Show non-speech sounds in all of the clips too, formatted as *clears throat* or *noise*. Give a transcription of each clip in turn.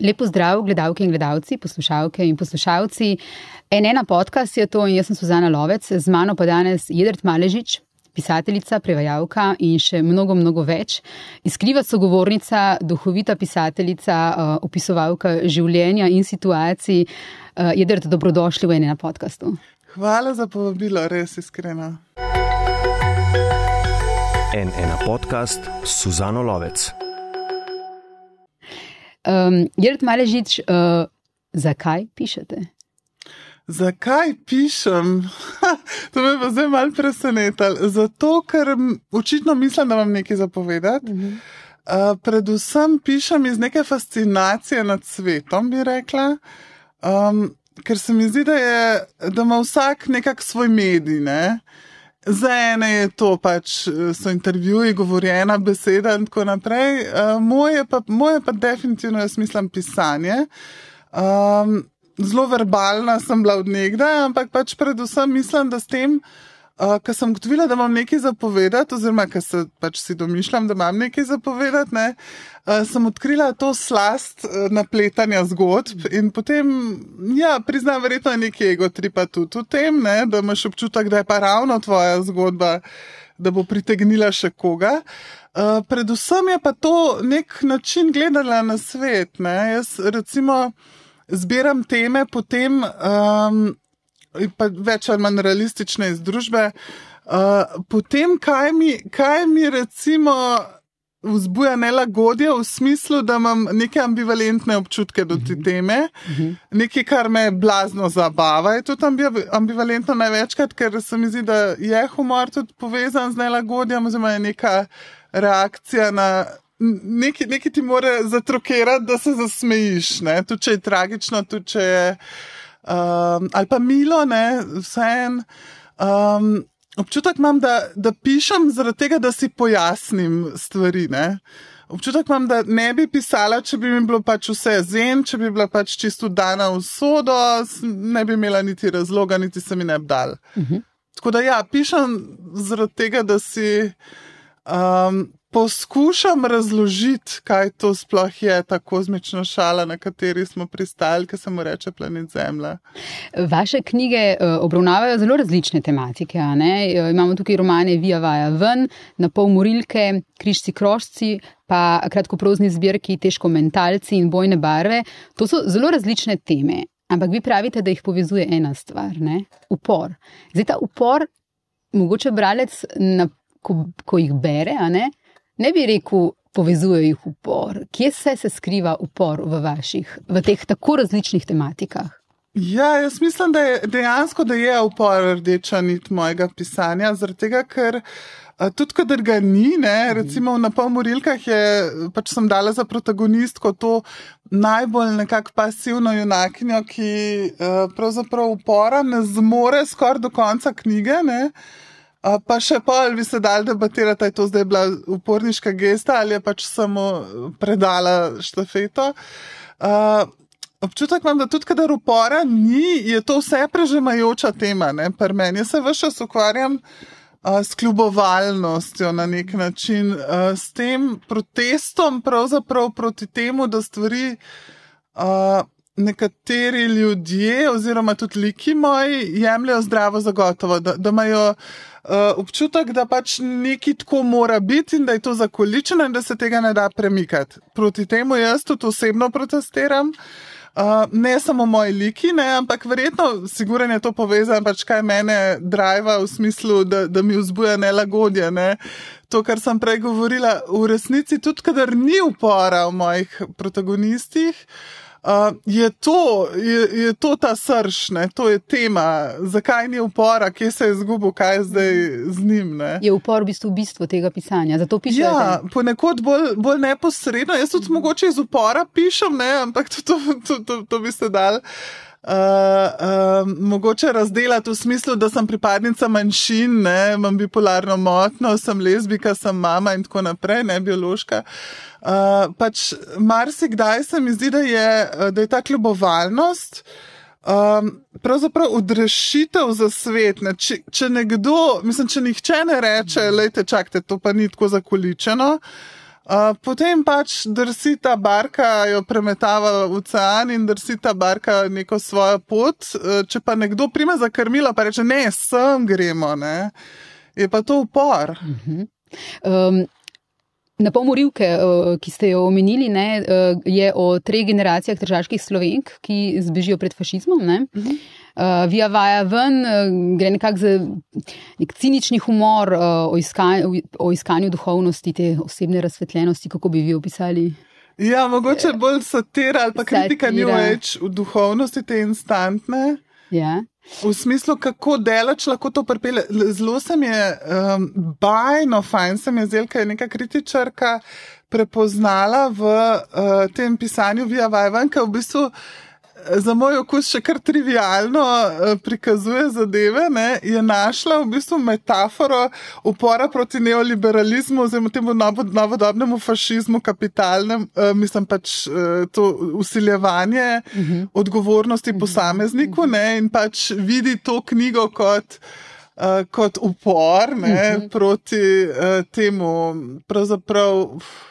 Lepo zdrav, gledalke in gledalci, poslušalke in poslušalci. En ena podcast je to in jaz sem Suzana Lovec, z mano pa danes Jedrt Maležič, pisateljica, prevajalka in še mnogo, mnogo več. Iskriva sogovornica, duhovita pisateljica, uh, opisovalka življenja in situacij. Uh, Jedrt, dobrodošli v en ena podkastu. Hvala za povabilo, res iskreno. En ena podcast, Suzano Lovec. Um, Jrd Maležič, uh, zakaj pišete? Zakaj pišem? Ha, to me pa zdaj malo presenetilo. Zato, ker očitno mislim, da vam nekaj zapovedati. Uh, predvsem pišem iz neke fascinacije nad svetom, bi rekla. Um, ker se mi zdi, da, je, da ima vsak nekak svoj medij. Ne? Za ene je to pač so intervjuji, govorjena beseda in tako naprej. Uh, moje, pa, moje pa definitivno jaz mislim pisanje. Um, zelo verbalna sem bila od nekdaj, ampak pač predvsem mislim, da s tem, uh, ker sem gotovila, da imam nekaj zapovedati, oziroma ker se pač si domišljam, da imam nekaj zapovedati, ne, uh, sem odkrila to slast uh, napletanja zgodb in potem, ja, priznam, verjetno je nekaj ego tripa tudi v tem, ne, da imaš občutek, da je pa ravno tvoja zgodba, da bo pritegnila še koga. Uh, predvsem je pa to nek način gledanja na svet. Ne. Jaz recimo zbiram teme, potem um, pa več ali manj realistične iz družbe. Uh, potem, kaj mi, kaj mi recimo vzbuja nelagodje v smislu, da imam neke ambivalentne občutke do te teme, nekaj, kar me blazno zabava. Je tudi ambivalentno največkrat, ker se mi zdi, da je humor tudi povezan z nelagodjem, oziroma je neka reakcija na nekaj, nekaj ti mora zatrokirati, da se zasmejiš. Tudi če je tragično, tudi če je. Um, ali pa milo, ne, vse en. Um, občutek imam, da, da pišem zaradi tega, da si pojasnim stvari. Ne. Občutek imam, da ne bi pisala, če bi mi bilo pač vse zen, če bi bila pač čisto dana v sodo, ne bi imela niti razloga, niti se mi ne bi dal. Uh -huh. Tako da ja, pišem zaradi tega, da si. Um, poskušam razložiti, kaj to sploh je ta kozmična šala, na kateri smo pristali, ki se mu reče planet Zemlja. Vaše knjige eh, obravnavajo zelo različne tematike. Eh, imamo tukaj romane Vija Vaja ven, na pol morilke, križci krožci. Pa kratkoprozni zbirki, težko mentalci in bojne barve. To so zelo različne teme, ampak vi pravite, da jih povezuje ena stvar, ne? upor. Zdaj ta upor, mogoče bralec, na, ko, ko jih bere, ne, ne bi rekel, povezuje jih upor. Kje se, se skriva upor v vaših, v teh tako različnih tematikah? Ja, jaz mislim, da je dejansko, da je upor rdeča nit mojega pisanja, zaradi tega, ker. Tudi, kadar ga ni, ne, recimo na pol morilkah je, pač sem dala za protagonistko to najbolj nekako pasivno junakinjo, ki pravzaprav upora ne zmore skoraj do konca knjige. Ne. Pa še pol bi se dal debatirati, ali je to zdaj bila uporniška gesta ali je pač samo predala štafeto. Uh, občutek imam, da tudi kadar upora ni, je to vse prežemajoča tema. Meni se vse čas ukvarjam uh, s kljubovalnostjo na nek način, uh, s tem protestom pravzaprav proti temu, da stvari. Uh, Nekateri ljudje, oziroma tudi liki moji, jemljajo zdravo za gotovo, da, da imajo uh, občutek, da pač nekaj tako mora biti in da je to zakoličeno in da se tega ne da premikati. Proti temu jaz tudi osebno protestiram. Uh, ne samo moji liki, ne, ampak verjetno, sigurno je to povezano, pač kaj mene driva v smislu, da, da mi vzbuja nelagodje. Ne. To, kar sem prej govorila, v resnici tudi, kadar ni upora v mojih protagonistih. Uh, je, to, je, je to ta srč, ne? to je tema, zakaj ni upora, kje se je izgubil, kaj je zdaj z njim. Ne? Je upor v bistvu bistvo tega pisanja, zato pišem. Ja, ponekod bolj, bolj neposredno. Jaz tudi mm. mogoče iz upora pišem, ne? ampak to, to, to, to, to bi se dal. Uh, uh, mogoče razdelati v smislu, da sem pripadnica manjšin, ne, imam bipolarno motno, sem lezbika, sem mama in tako naprej, ne biološka. Uh, pač marsikdaj se mi zdi, da je, da je ta kljubovalnost um, pravzaprav odrešitev za svet. Ne. Če, če nekdo, mislim, če nihče ne reče, lejte, čakajte, to pa ni tako zakoličeno. Uh, potem pač drsi ta barka, jo premetava v ocean in drsi ta barka neko svojo pot. Uh, če pa nekdo prime za krmilo, pa reče: Ne, sem gremo, ne? je pa to upor. Uh -huh. um, Na pol morilke, ki ste jo omenili, ne, je o treh generacijah državskih slovenk, ki zbežijo pred fašizmom. Ne. Uh -huh uh, via vaja ven, uh, gre nekako za nek cinični humor uh, o, iskanju, o iskanju duhovnosti, te osebne razsvetljenosti, kako bi vi opisali. Ja, mogoče bolj satira ali pa kritika ni več v duhovnosti, te instantne. Ja. V smislu, kako delač lahko to pripelje. Zelo se mi je um, bajno, fajn se mi je zdel, ker je neka kritičarka prepoznala v uh, tem pisanju Via Vajvan, ker v bistvu za moj okus še kar trivialno eh, prikazuje zadeve, ne, je našla v bistvu metaforo upora proti neoliberalizmu, oziroma temu novodobnemu fašizmu, kapitalnem, uh, mislim pač uh, to usiljevanje uh mhm. -huh. odgovornosti mhm. posamezniku ne, in pač vidi to knjigo kot. Uh, kot upor ne, uh mhm. -huh. proti uh, temu, pravzaprav. Uf,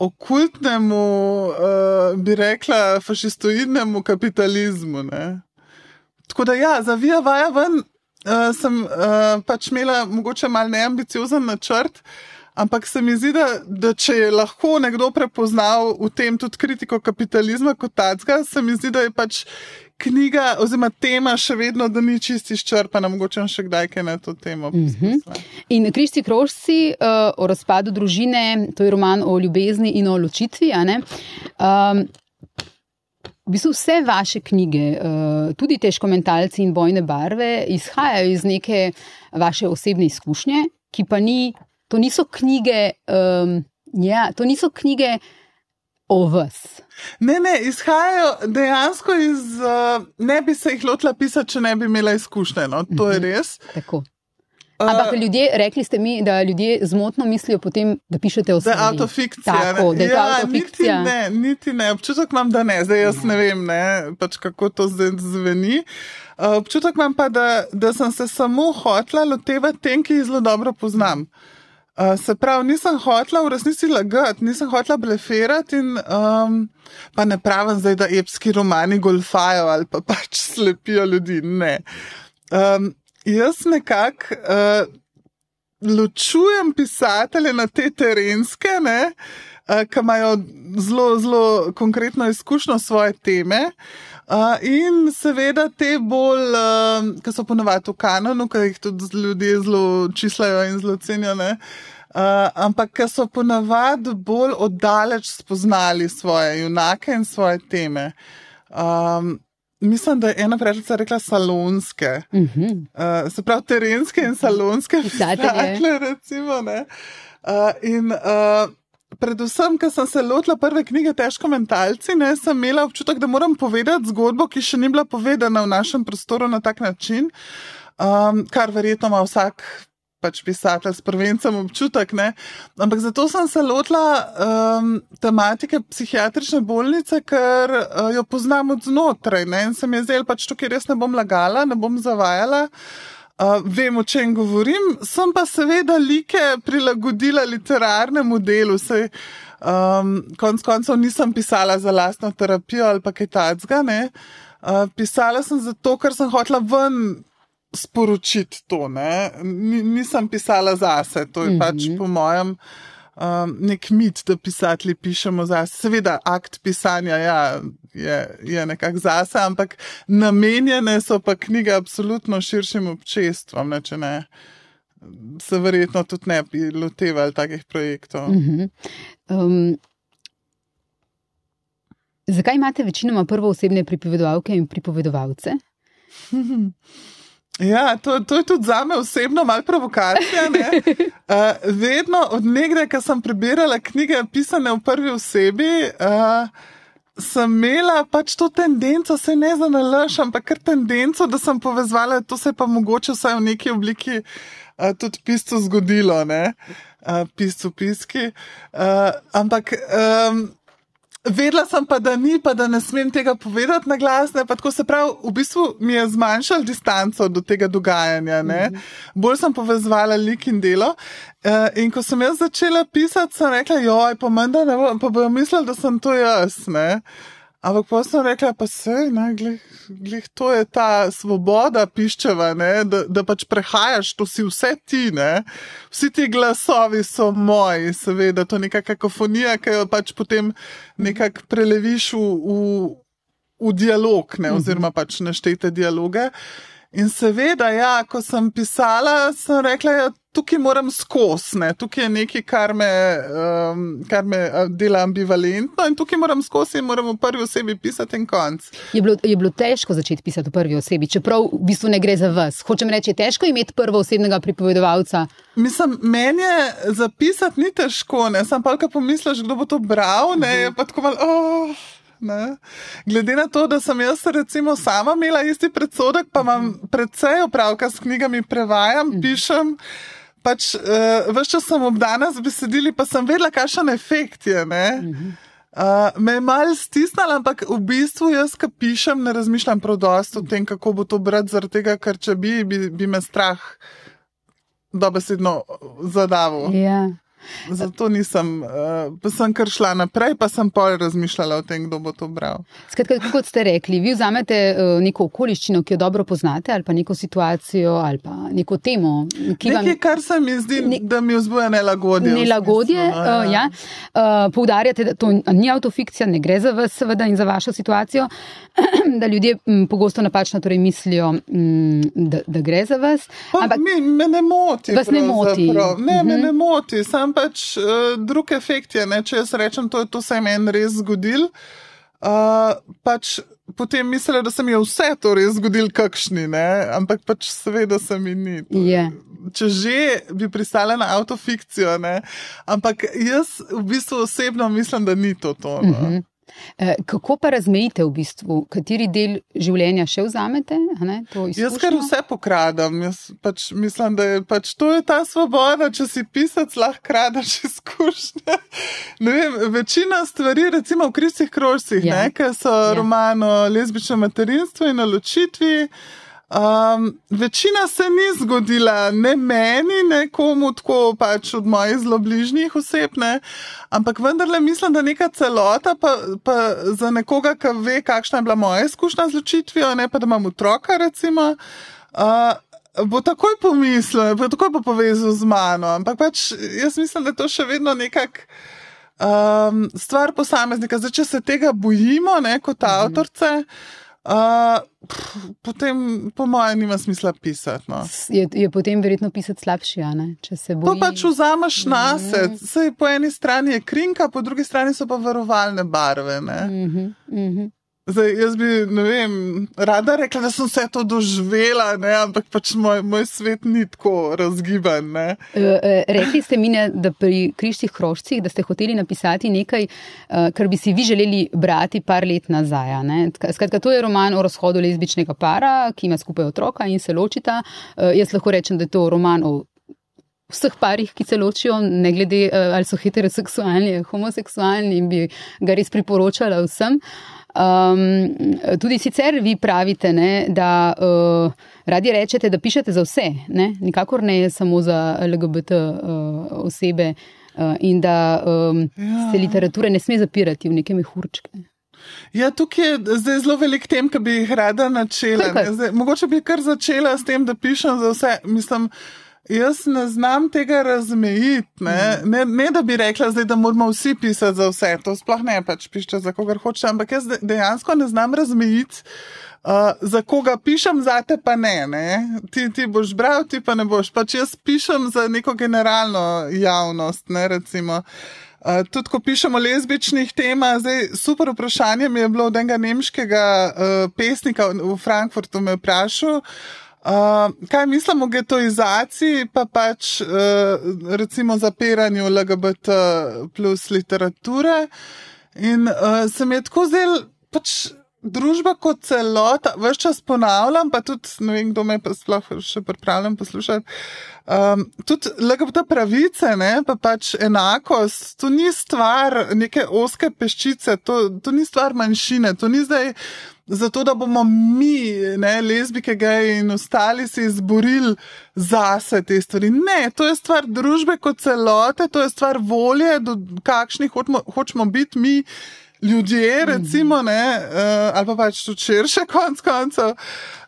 okultnemu, uh, bi rekla, fašistoidnemu kapitalizmu. Ne? Tako da, ja, za Vija Vaja ven uh, sem uh, pač imela mogoče mal neambiciozen načrt. Ampak se mi zdi, da, da če je lahko nekdo prepoznal v tem tudi kritiko kapitalizma kot tacga, se mi zdi, da je pač knjiga oziroma tema še vedno, da ni čisti izčrpana, mogoče še kdaj kaj na to temo. Mm -hmm. In Kristi Krožci uh, o razpadu družine, to je roman o ljubezni in o ločitvi. Um, v bistvu vse vaše knjige, uh, tudi težko mentalci in bojne barve, izhajajo iz neke vaše osebne izkušnje, ki pa ni, to niso knjige. Um, Ja, to niso knjige, o vas. Ne, ne, izhajajo dejansko iz. Uh, ne bi se jih lotila pisati, če ne bi imela izkušnje. No? To je mhm. res. Tako. Ampak ljudje, rekli ste mi, da ljudje zmotno mislijo potem, da pišete o sebi. Da je avtofikcija. Tako, da je ja, avtofikcija. Niti ne, niti ne. Občutek imam, da ne. Zdaj jaz ne vem, ne, pač kako to zdaj zveni. Uh, občutek imam pa, da, da sem se samo hotla lotevati tem, ki jih zelo dobro poznam. Uh, Uh, se pravi, nisem hotla v resnici lagati, nisem hotla blefirati in um, pa ne pravim zdaj, da epski romani golfajo ali pa pač *laughs* slepijo ljudi. Ne. Um, jaz nekako uh, ločujem pisatelje na te terenske, ne, uh, ki imajo zelo, zelo konkretno izkušnjo svoje teme. Uh, in seveda te bolj, uh, ki so ponovadi v kanonu, ki jih tudi ljudje zelo čislajo in zelo cenijo, uh, ampak ki so ponovadi bolj oddaleč spoznali svoje junake in svoje teme. Um, mislim, da je ena prijateljica rekla salonske. Uh -huh. uh, se pravi, terenske in salonske, pisatelje, recimo. Uh, in, uh, predvsem, ker sem se lotila prve knjige Težko mentalci, ne, sem imela občutek, da moram povedati zgodbo, ki še ni bila povedana v našem prostoru na tak način, um, kar verjetno ima vsak. Pač pisatelj s prvencem občutek, ne? ampak zato sem se lotila um, tematike psihiatrične bolnice, ker uh, jo poznam od znotraj. Ne? In sem je zdaj pač tukaj res ne bom lagala, ne bom zavajala. Uh, Uh, vem, o čem govorim, sem pa seveda like prilagodila literarnemu delu. Sej, um, konc koncev nisem pisala za lastno terapijo ali pa kaj takega. Uh, pisala sem zato, ker sem hotela ven sporočiti to. N nisem pisala zase, to je mm -hmm. pač po mojem um, nek mit, da pisatelji pišemo zase. Seveda, akt pisanja ja, je, je nekako zase, ampak namenjene so pa knjige absolutno širšim občestvom. Ne, če ne, se verjetno tudi ne bi lotevali takih projektov. -hmm. um, zakaj imate večinoma prvo osebne pripovedovalke in pripovedovalce? *laughs* Ja, to, to je tudi za me osebno malo provokacija. Uh, *laughs* vedno od nekdaj, ko sem prebirala knjige, pisane v prvi osebi, uh, sem imela pač to tendenco, se ne za nalaš, ampak kar tendenco, da sem povezala, to se je pa mogoče vsaj v neki obliki uh, tudi piscu zgodilo, uh, piscu piski. Uh, ampak. Um, Vedela sem pa, da ni, pa da ne smem tega povedati na glas. Ne, tako se pravi, v bistvu mi je zmanjšal distanco do tega dogajanja. Mm -hmm. Bolj sem povezvala lik in delo. Uh, in ko sem jaz začela pisati, sem rekla, joj, pa menda ne bom, pa bojo mislili, da sem to jaz. Ne. Ampak pa sem rekla, pa se, ne, glih, glih, to je ta svoboda piščeva, ne, da, da pač prehajaš, to si vse ti, ne. Vsi ti glasovi so moji, seveda, to je neka kakofonija, ki jo pač potem nekako preleviš v, v, v dialog, ne, oziroma pač naštete dialoge. In seveda, ja, ko sem pisala, sem rekla, da ja, tukaj moram skosne, tukaj je nekaj, kar me, um, kar me dela ambivalentno in tukaj moram skozi in moram v prvi osebi pisati en konc. Je bilo, je bilo težko začeti pisati v prvi osebi, čeprav v bistvu ne gre za vas. Hočem reči, je težko imeti prvo osebnega pripovedovalca. Mislim, meni je zapisati ni težko, ne, sem pa kaj pomisliš, kdo bo to bral, ne, uh -huh. je pa tako malo. Oh. Ne? Glede na to, da sem jaz recimo sama imela isti predsodek, pa imam predvsej opravka s knjigami, prevajam, mhm. pišem. Pač, uh, eh, Vse čas sem obdana z besedili, pa sem vedela, kakšen efekt je. Uh, me je mal stisnila, ampak v bistvu jaz, ki pišem, ne razmišljam prav dosto o tem, kako bo to brati, zaradi tega, ker če bi, bi, bi me strah dobesedno. Yeah. Ja. Zato nisem, uh, sem kar šla naprej, pa sem pol razmišljala o tem, kdo bo to bral. Skratka, kot ste rekli, vi vzamete uh, neko okoliščino, ki jo dobro poznate, ali pa neko situacijo, ali pa neko temo. Nekaj, vam... kar se mi zdi, ne... da mi vzbuja nelagodje. Nelagodje, smislu, no, uh, ja. Uh, poudarjate, da to ni autofikcija, ne gre za vas, seveda, in za vašo situacijo, *clears throat* da ljudje m, pogosto napačno torej mislijo, m, da, da gre za vas. Ampak mi, me ne moti. Vas ne moti. Ne, uh -huh. me mhm. ne moti. Sam pač uh, drug efekt je, ne? če jaz rečem, to, to se je meni res zgodil. Uh, pač potem mislijo, da se mi je vse to res zgodil, kakšni, ne? ampak pač seveda se mi ni. Yeah. Če že bi pristala na avtofikcijo, ne? ampak jaz v bistvu osebno mislim, da ni to to. No? Uh -huh. Eh, kako pa razmejite v bistvu, kateri del življenja še vzamete? Jaz kar vse pokradam. Jaz pač mislim, da je pač to je ta svoboda, če si pisac, lahko kradeš izkušnje. *laughs* Vem, večina stvari, recimo v kristih krožcih, ja. ki so ja. romano lezbično materinstvo in o ločitvi. Um, večina se ni zgodila, ne meni, ne komu tako pač od mojih zelo bližnjih oseb, ne? ampak vendarle mislim, da neka celota, pa, pa za nekoga, ki ve, kakšna je bila moja izkušnja z ločitvijo, ne pa da imam otroka, recimo. Uh, Bo takoj pomislil, bo takoj po povezal z mano, ampak pač jaz mislim, da je to še vedno nekak um, stvar posameznika. Zdaj, če se tega bojimo, ne kot mhm. avtorce, uh, potem, po mojem, nima smisla pisati. No. Je, je potem verjetno pisati slabši, če se bo. To pač vzameš na sebe. Mm. Po eni strani je krinka, po drugi strani so pa varovalne barve. Mm -hmm, mm -hmm. Zdaj, jaz bi, ne vem, rada rekla, da sem vse to doživela, ne? ampak pač moj, moj svet ni tako razgiban. E, e, rekli ste mi, da pri križnih krožcih, da ste hoteli napisati nekaj, e, kar bi si vi želeli brati par let nazaj. Skratka, to je roman o razhodu lezbičnega para, ki ima skupaj otroka in se ločita. E, jaz lahko rečem, da je to roman o. Vseh parih, ki se ločijo, ne glede ali so heteroseksualni ali homoseksualni, in bi ga res priporočala vsem. Uh, Um, tudi sicer vi pravite, ne, da uh, radi rečete, da pišete za vse, ne? nikakor ne samo za LGBT uh, osebe uh, in da um, ja. se literature ne sme zapirati v neke mehurčke. Ja, tukaj je zdaj zelo velik tem, ki bi jih rada načela. Zdaj, mogoče bi kar začela s tem, da pišem za vse. Mislim, Jaz ne znam tega razmejiti. Ne? Mm. Ne, ne da bi rekla, zdaj, da moramo vsi pisati za vse, to sploh ne pač pišete za kogar hoče, ampak jaz dejansko ne znam razmejiti. Uh, za koga pišem, za te pa ne, ne? Ti, ti boš bral, ti pa ne boš. Pač jaz pišem za neko generalno javnost. Ne, uh, tudi ko pišemo o lezbičnih temah, zdaj super vprašanje mi je bilo od enega nemškega uh, pesnika v Frankfurtu me vprašal. Uh, kaj mislimo o getoizaciji, pa pač uh, recimo zapiranju LGBT plus literature. In uh, se mi je tako zdel, pač družba kot celota, vse čas ponavljam, pa tudi ne vem, kdo me pa sploh še pripravljam poslušati. Um, tudi LGBT pravice, ne, pa pač enakost, to ni stvar neke oske peščice, to, to ni stvar manjšine, to ni zdaj zato, da bomo mi, ne, lezbike, geji in ostali se izborili zase te stvari. Ne, to je stvar družbe kot celote, to je stvar volje, do kakšnih hočemo, hočemo biti mi ljudje, recimo, ne, uh, ali pa pač tudi širše, konc koncev.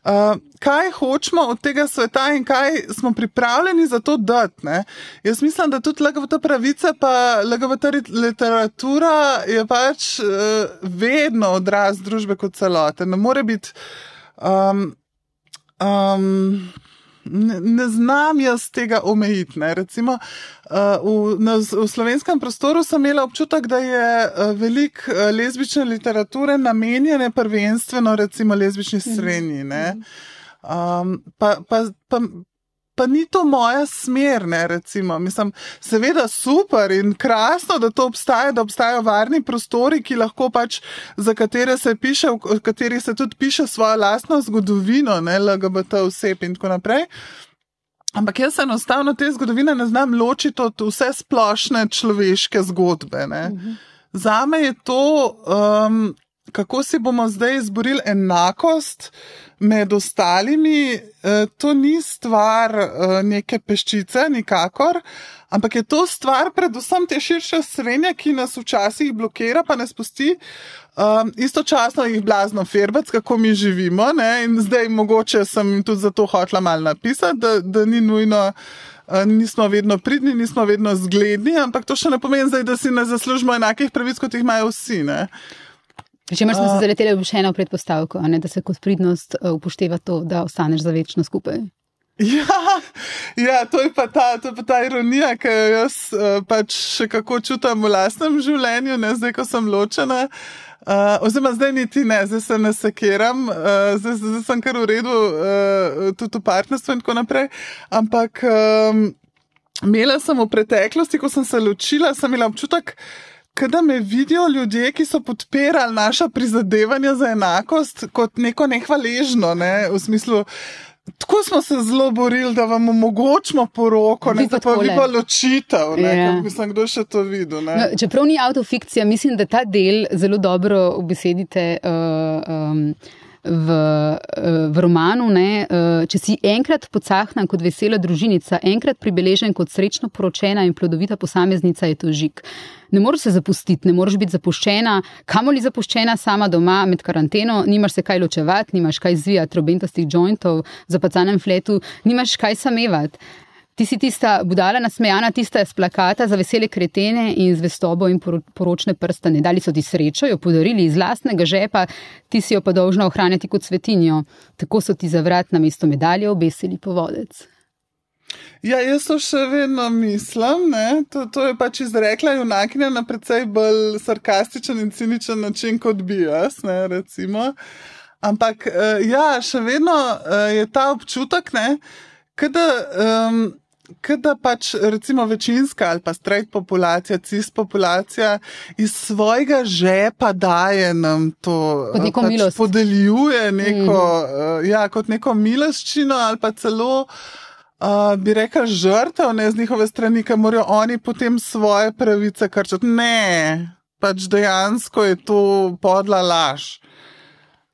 Uh, kaj hočemo od tega sveta in kaj smo pripravljeni za to dati? Ne? Jaz mislim, da tudi LGBT pravice, pa LGBT literatura je pač uh, vedno odraz družbe kot celote. Ne more biti. Um, um, ne, ne znam jaz tega omejiti. Recimo, uh, v, na, v slovenskem prostoru sem imela občutek, da je uh, veliko uh, lezbične literature namenjene prvenstveno recimo lezbični mhm. srednji. Um, pa, pa, pa, pa ni to moja smer, ne, recimo. Mislim, seveda super in krasno, da to obstaja, da obstajajo varni prostori, ki lahko pač, za katere se piše, v kateri se tudi piše svojo lastno zgodovino, ne, LGBT oseb in tako naprej. Ampak jaz enostavno te zgodovine ne znam ločiti od vse splošne človeške zgodbe. Mhm. Za me je to, um, kako si bomo zdaj izborili enakost med ostalimi, eh, to ni stvar eh, neke peščice, nikakor, ampak je to stvar predvsem te širše srednje, ki nas včasih blokira, pa ne spusti. Um, istočasno jih blazno ferbec, kako mi živimo. Ne? In zdaj mogoče sem tudi zato hotla malo napisati, da, da ni nujno. Nismo vedno pridni, nismo vedno zgledni, ampak to še ne pomeni, zdaj, da si ne zaslužimo enakih pravic, kot jih imajo vsi. Ne? Pričemer smo se zaleteli v še eno predpostavko, ne, da se kot pridnost uh, upošteva to, da ostaneš za večno skupaj. Ja, ja to, je ta, to je pa ta ironija, ki jo jaz uh, pač še kako čutim v lastnem življenju, ne zdaj, ko sem ločena. Uh, oziroma, zdaj niti ne, zdaj se ne sekiram, uh, zdaj, zdaj sem kar v redu, uh, tudi v partnerstvu in tako naprej. Ampak um, imela sem v preteklosti, ko sem se ločila, sem imela občutek, da da me vidijo ljudje, ki so podpirali naša prizadevanja za enakost, kot neko nehvaležno, ne? v smislu. Tako smo se zelo borili, da vam omogočimo poroko, ne pa da bi bilo ločitev. Ja. Mislim, kdo še to videl. No, čeprav ni avtofikcija, mislim, da ta del zelo dobro obesedite. Uh, um, v, v romanu, ne, eh, če si enkrat pocahnan kot vesela družinica, enkrat pribeležen kot srečno poročena in plodovita posameznica, je to žig. Ne moreš se zapustiti, ne moreš biti zapuščena, kamoli zapuščena sama doma med karanteno, nimaš se kaj ločevati, nimaš kaj zvijati robentastih jointov za pacanem fletu, nimaš kaj samevati. Ti si tista budala nasmejana, tista s plakata za vesele kretene in zvestobo in poročne prstane. Dali so ti srečo, jo podarili iz lastnega žepa, ti si jo pa dolžna ohranjati kot svetinjo. Tako so ti za vrat na mesto medalje obesili povodec. Ja, jaz to še vedno mislim. To, to je pač izrekla junakinja na precej bolj sarkastičen in ciničen način kot bi jaz. Ne, Ampak uh, ja, še vedno uh, je ta občutek, da um, da pač recimo večinska ali pa strejt populacija, cis populacija iz svojega žepa daje nam to, kot neko pač milost. Podeljuje neko, mm. uh, ja, kot neko miloščino ali pa celo. Uh, bi rekel, žrtev ne z njihove strani, ki morajo oni potem svoje pravice krčati. Ne, pač dejansko je to podla laž.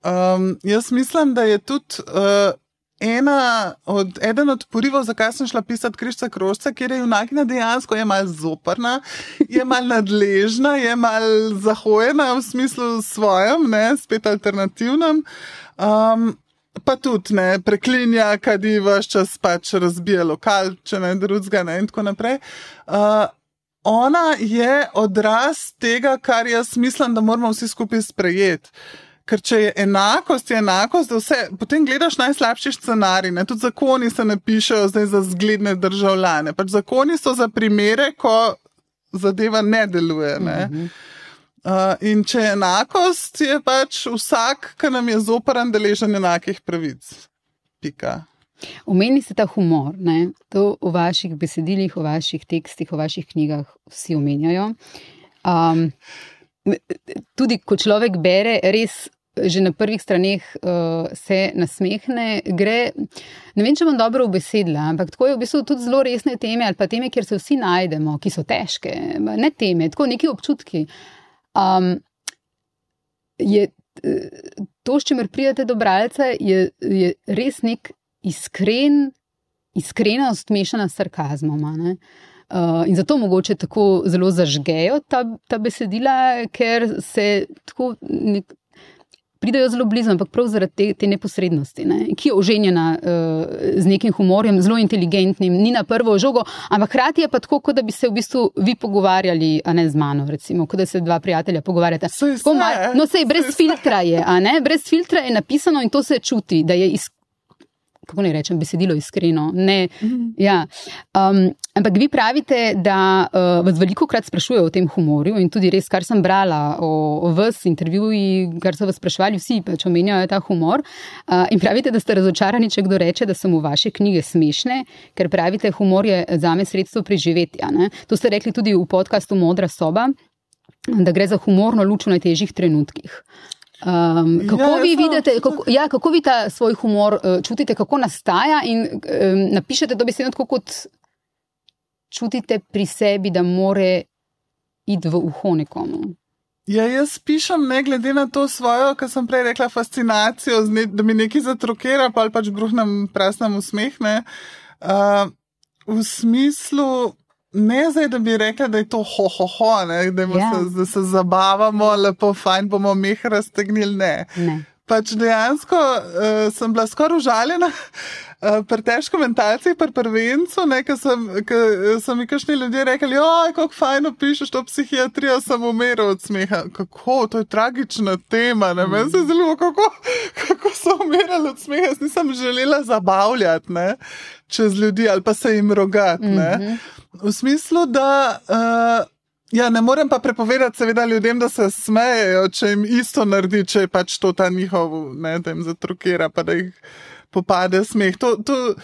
Um, jaz mislim, da je tudi uh, ena od, eden od porivov, zakaj sem šla pisati Krišča Krožca, ker je junakina dejansko je mal zoprna, je mal nadležna, je mal zahojena v smislu svojem, ne, spet alternativnem. Um, Pa tudi ne preklinja, kadi vaš čas pač razbija lokal, če ne drugega, ne in tako naprej. Uh, ona je odraz tega, kar jaz mislim, da moramo vsi skupaj sprejeti. Ker če je enakost, je enakost, vse, potem gledaš najslabši scenarij. Ne? Tudi zakoni se ne pišejo zdaj za zgledne državljane. Pač zakoni so za primere, ko zadeva ne deluje. Ne? Uh -huh. uh, in če je enakost, je pač vsak, ki nam je zoporen, deležen enakih pravic. Pika. Umeni se ta humor, ne? to v vaših besedilih, v vaših tekstih, v vaših knjigah vsi omenjajo. Um, tudi ko človek bere res že na prvih straneh uh, se nasmehne, gre. Ne vem, če bom dobro ubesedila, ampak tako je v bistvu tudi zelo resne teme ali pa teme, kjer se vsi najdemo, ki so težke, ne teme, tako neki občutki. Um, je to, s čimer pridete do bralca, je, je res nek iskren, iskrenost mešana s sarkazmom. Uh, in zato mogoče tako zelo zažgejo ta, ta besedila, ker se tako nek, pridajo zelo blizu, ampak prav zaradi te, te neposrednosti, ne? ki je oženjena uh, z nekim humorjem, zelo inteligentnim, ni na prvo žogo, ampak hkrati je pa tako, kot da bi se v bistvu vi pogovarjali, a ne z mano, recimo, kot da se dva prijatelja pogovarjata. No, sej brez filtra je, a ne, brez filtra je napisano in to se čuti, da je iz kako ne rečem, besedilo iskreno. Ne, mm. ja. um, ampak vi pravite, da uh, vas veliko krat sprašujejo o tem humorju in tudi res, kar sem brala o, o vas, intervjuji, kar so vas sprašvali, vsi pač omenjajo ta humor. Uh, in pravite, da ste razočarani, če kdo reče, da so mu vaše knjige smešne, ker pravite, humor je za me sredstvo preživetja. Ne? To ste rekli tudi v podkastu Modra soba. Da gre za humorno luč v najtežjih trenutkih. Um, kako ja, vi vidite, kako, ja, kako vi ta svoj humor uh, čutite, kako nastaja in um, napišete to besedo tako, kot čutite pri sebi, da more iti v uho nekomu? Ja, jaz pišem ne glede na to svojo, kar sem prej rekla, fascinacijo, ne, da mi nekaj zatrokera, pa pač bruhnem prasnem usmehne. Uh, v smislu, Ne zdaj, da bi rekla, da je to ho, ho, ho ne, da, ja. se, da se zabavamo, lepo, fajn bomo meh raztegnili. Ne. ne. Pač dejansko uh, sem bila skoraj užaljena. Uh, pri težko mentalcih, pri prvencu, ker so mi kašni ljudje rekli, oj, kako fajno pišeš to psihiatrijo, sem umiral od smeha. Kako, to je tragična tema, ne vem, mm. se zelo, kako, kako so umirali od smeha, jaz nisem želela zabavljati, ne, čez ljudi ali pa se jim rogati. Mm -hmm. V smislu, da. Uh, Ja, ne morem pa prepovedati, seveda, ljudem, da se smejejo, če jim isto naredi, če je pač to ta njihov, ne, da jim zatrukira, pa da jih popade smeh. To, to,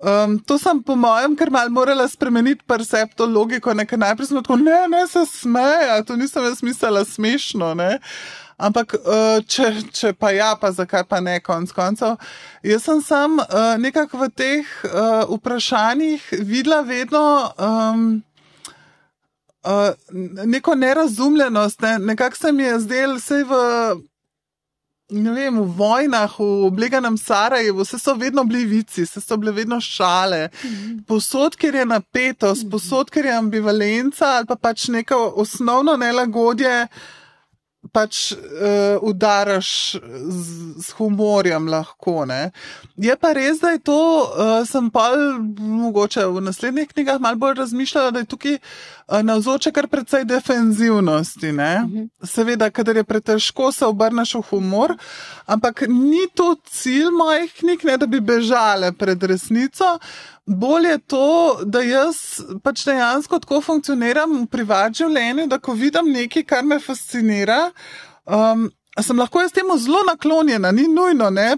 um, to sem, po mojem, kar mal morala spremeniti percepto logiko, nekaj najprej sem tako, ne, ne se smeja, to nisem jaz mislila smešno, ne. Ampak, uh, če, če pa ja, pa zakaj pa ne, konc koncev. Jaz sem sam uh, nekako v teh uh, vprašanjih videla vedno um, neko nerazumljenost, ne? nekako se mi je zdel, vse v. Ne vem, v vojnah, v obleganem Sarajevu, vse so vedno bili vici, vse so bile vedno šale. Posod, ker je napetost, posod, ker je ambivalenca ali pa pač neko osnovno nelagodje, uh, pač uh, udaraš z, z humorjem lahko. Ne? Je pa res, da je to, uh, sem pa mogoče v naslednjih knjigah malo bolj razmišljala, da je tukaj uh, navzoče kar precej defenzivnosti. Mhm. Seveda, kadar je pretežko, se obrneš v humor, ampak ni to cilj mojih knjig, ne da bi bežale pred resnico. Bolje je to, da jaz pač dejansko tako funkcioniram v privatnem življenju, da ko vidim nekaj, kar me fascinira, um, sem lahko jaz temu zelo naklonjena, ni nujno, ne,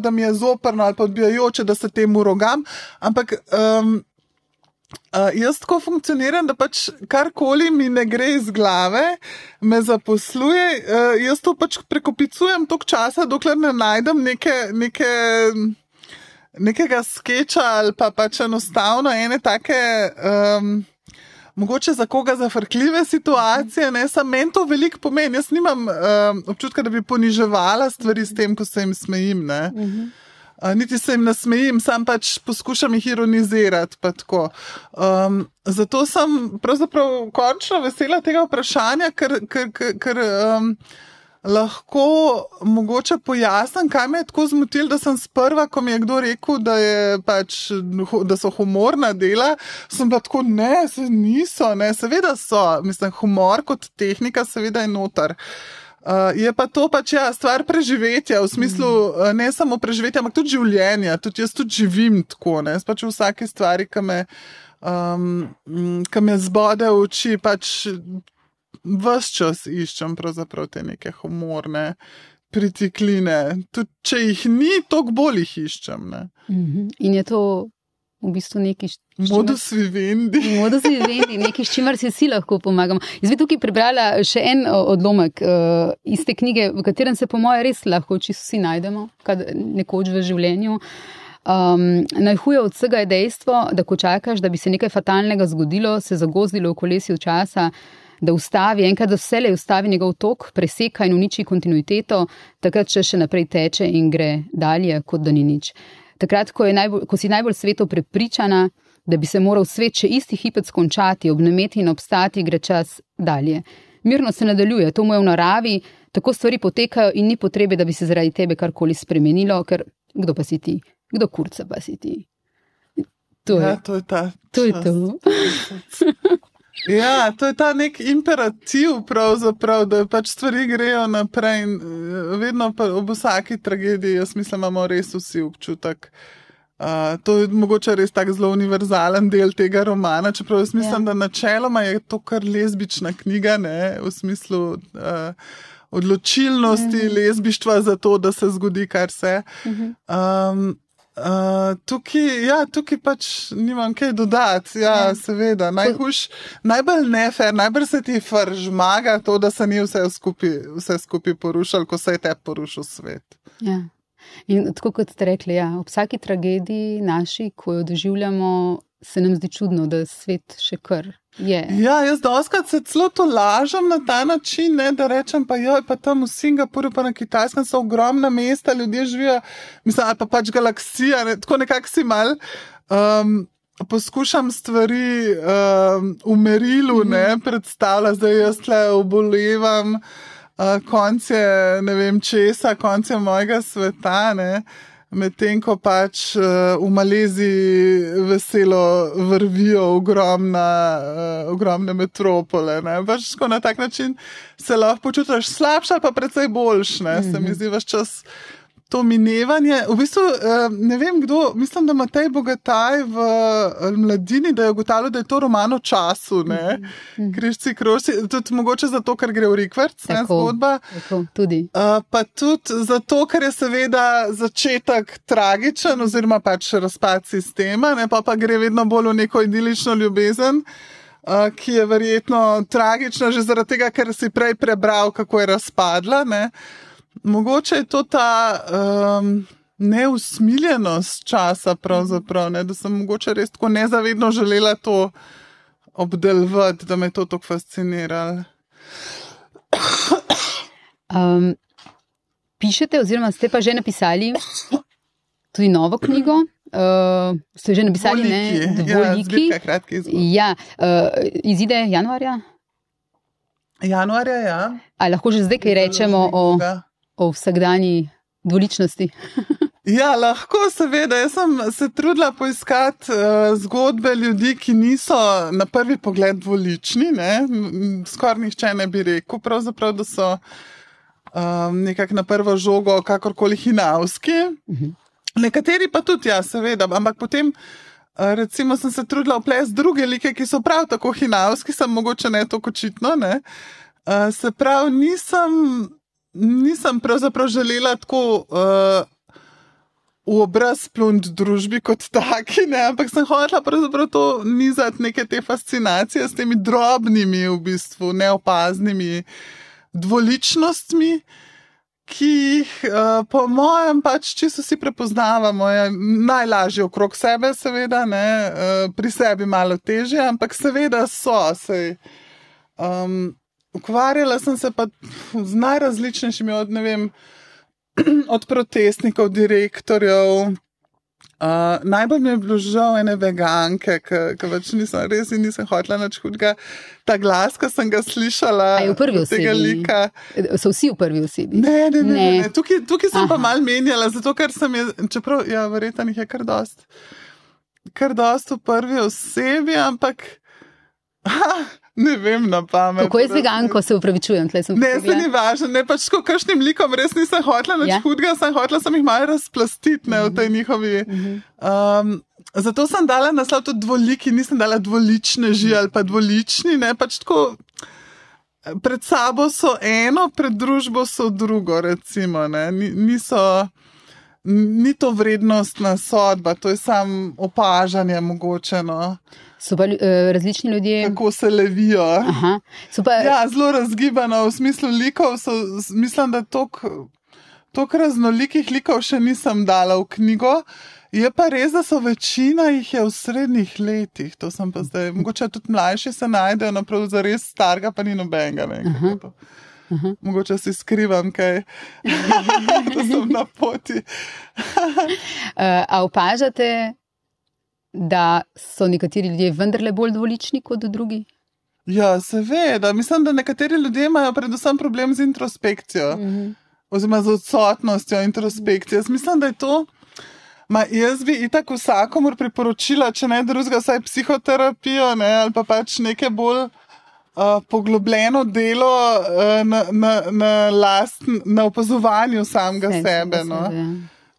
da mi je zoprno ali pa odbijajoče, da se temu rogam, ampak. Um, Uh, jaz tako funkcioniram, da pač karkoli mi ne gre iz glave, me zaposluje. Uh, jaz to pač prekopicujem toliko časa, dokler ne najdem neke, neke nekega sketcha ali pa pač enostavno ene take. Um, Mogoče za koga zafrkljive situacije, ne samo meni to veliko pomeni. Jaz nimam um, občutka, da bi poniževala stvari s tem, ko se jim smejim. Uh, niti se jim ne smejim, sam pač poskušam jih ironizirati. Um, zato sem pravzaprav končno vesela tega vprašanja, ker. ker, ker, ker um, lahko mogoče pojasnim, kaj me je tako zmotilo, da sem sprva, ko mi je kdo rekel, da, je pač, da so humorna dela, sem pa tako, ne, se niso, ne, seveda so, mislim, humor kot tehnika, seveda je notar. Uh, je pa to pač ja, stvar preživetja, v smislu uh, ne samo preživetja, ampak tudi življenja. Tudi jaz tudi živim tako, ne, pač v vsaki stvari, ki me, um, me zbode v oči, pač vse čas iščem te neke humorne pritikline. Tudi če jih ni, toliko bolj jih iščem. Ne? Mhm. In je to v bistvu nekaj. Modus vivendi. *laughs* Modus vivendi, nekaj, s čimer si vsi lahko pomagamo. Jaz bi tukaj prebrala še en odlomek uh, iz te knjige, v katerem se, po mojem, res lahko čisto vsi najdemo, nekoč v življenju. Um, najhuje od vsega je dejstvo, da ko čakaš, da bi se nekaj fatalnega zgodilo, se zagozdilo v kolesju časa, da ustavi, enkrat za vse le ustavi njegov tok, preseka in uniči kontinuiteto, takrat še, še naprej teče in gre dalje, kot da ni nič takrat, ko, najbolj, ko si najbolj sveto prepričana, da bi se moral svet še isti hipec končati, obnemeti in obstati, gre čas dalje. Mirno se nadaljuje, to mu je v naravi, tako stvari potekajo in ni potrebe, da bi se zaradi tebe karkoli spremenilo, ker kdo pa si ti, kdo kurca pa si ti. To je, ja, to je ta. To je to. *laughs* Ja, to je ta nek imperativ, da pač stvari grejo naprej. Eh, vedno pa ob vsaki tragediji, jaz mislim, imamo res vsi občutek. Uh, to je mogoče res tako zelo univerzalen del tega romana, čeprav jaz mislim, ja. da načeloma je to kar lezbična knjiga, ne, v smislu uh, odločilnosti mhm. lezbištva za to, da se zgodi kar se. Mhm. Um, Uh, tukaj, ja, tukaj pač nimam kaj dodati. Ja, ja. Seveda, najhujš, najbolj nefer, najbolj se ti žmaga to, da se ni vse skupaj, vse skupaj porušil, ko se je te porušil svet. Ja. In tako kot ste rekli, ja, ob vsaki tragediji naši, ko jo doživljamo, se nam zdi čudno, da svet še kar je. Ja, jaz doskrat se celo to lažem na ta način, ne, da rečem, pa jo, pa tam v Singapurju, pa na Kitajskem so ogromna mesta, ljudje živijo, mislim, ali pa pač galaksija, ne, tako nekako si mal. Um, Poskušam stvari um, v merilu mm -hmm. predstavljati, da jaz tle obolevam, uh, konce ne vem česa, konce mojega sveta. Ne. Medtem ko pač uh, v Maleziji veselo vrvijo ogromna, uh, ogromne metropole. Pač, na tak način se lahko počutiš slabša, pa predvsej boljš. Mm -hmm. Se mi zdi, da je čas to minevanje. V bistvu, eh, ne vem kdo, mislim, da ima tej bogataj v eh, mladini, da je ugotavljal, da je to roman o času, ne, mm -hmm. križci, krožci, tudi mogoče zato, ker gre v rikvrc, ne, zgodba. Tako, tudi. Uh, pa tudi zato, ker je seveda začetek tragičen, oziroma pač razpad sistema, ne, pa pa gre vedno bolj v neko idilično ljubezen. Uh, ki je verjetno tragična, že zaradi tega, ker si prej prebral, kako je razpadla. Uh, mogoče je to ta um, neusmiljenost časa, ne? da sem mogoče res tako nezavedno želela to obdelovati, da me je to tako fasciniralo. Um, pišete, oziroma ste pa že napisali tudi novo knjigo. Uh, ste že napisali nekaj, kar je zelo kratko. Izide januarja? Januarja, ja. Ali lahko že zdaj kaj rečemo o, o vsakdanji dvoličnosti. *laughs* ja, lahko, seveda. Jaz sem se trudila poiskati uh, zgodbe ljudi, ki niso na prvi pogled dvolični. Skoraj nihče ne bi rekel, da so um, nekako na prvo žogo, kakorkoli hinavski. Uh mhm. -huh. Nekateri pa tudi, ja, seveda. Ampak potem. Recimo, sem se trudila vplesti druge like, ki so prav tako hinavski, sem mogoče ne tako očitno. Ne? Uh, se pravi, nisem nisem pravzaprav želela tako uh, v obraz plunt družbi kot taki, ne? ampak sem hotela pravzaprav to nizati neke te fascinacije s temi drobnimi, v bistvu neopaznimi dvoličnostmi. Ki jih, uh, po mojem, pač čisto si prepoznavamo, je najlažje okrog sebe, seveda, ne, uh, pri sebi malo težje, ampak seveda so. Sej, um, Ukvarjala sem se pa z najrazličnejšimi, od, vem, *clears throat* od protestnikov, direktorjev. Uh, najbolj mi je bilo žal ene veganke, ki več nisem res in nisem hotela nič hudega. Ta glas, ki sem ga slišala, je v prvi osebi. So vsi v prvi osebi. Ne, ne, ne. ne. ne. Tukaj, tukaj sem Aha. pa mal menjala, zato ker sem je, čeprav, ja, verjetno jih je kar dost, kar dost v prvi osebi, ampak. *laughs* Ha, Ne vem na pamet. Kako je z veganko, se upravičujem. Ne, se ni važno, ne pač ko kakšnim likom res nisem hotela nič ja? hudega, sem hotela sem jih malo razplastiti ne, v tej njihovi. Um, zato sem dala naslov tudi dvoliki, nisem dala dvolične ži ali pa dvolični, ne pač tako. Pred sabo so eno, pred družbo so drugo, recimo. Niso, ni to vrednostna sodba, to je samo opažanje mogoče. No. So pa uh, različni ljudje. Kako se levijo. Aha. Pa, Ja, zelo razgibano v smislu likov. So, mislim, da toliko raznolikih likov še nisem dala v knjigo. Je pa res, da so večina jih je v srednjih letih. To sem pa zdaj. Mogoče tudi mlajši se najdejo, naprav za res starega, pa ni nobenega. Ne, kako je to. Mogoče si skrivam kaj, *laughs* da sem na poti. uh, *laughs* a opažate, da so nekateri ljudje vendarle bolj dvolični kot drugi? Ja, seveda. Mislim, da nekateri ljudje imajo predvsem problem z introspekcijo. Mhm. oziroma z odsotnostjo introspekcije. Jaz mislim, da je to. Ma, jaz bi itak vsakomur priporočila, če ne drugega, vsaj psihoterapijo ne, ali pa pač neke bolj uh, poglobljeno delo uh, na, na, na, lastn, na opazovanju samega sebe. sebe, No. ja.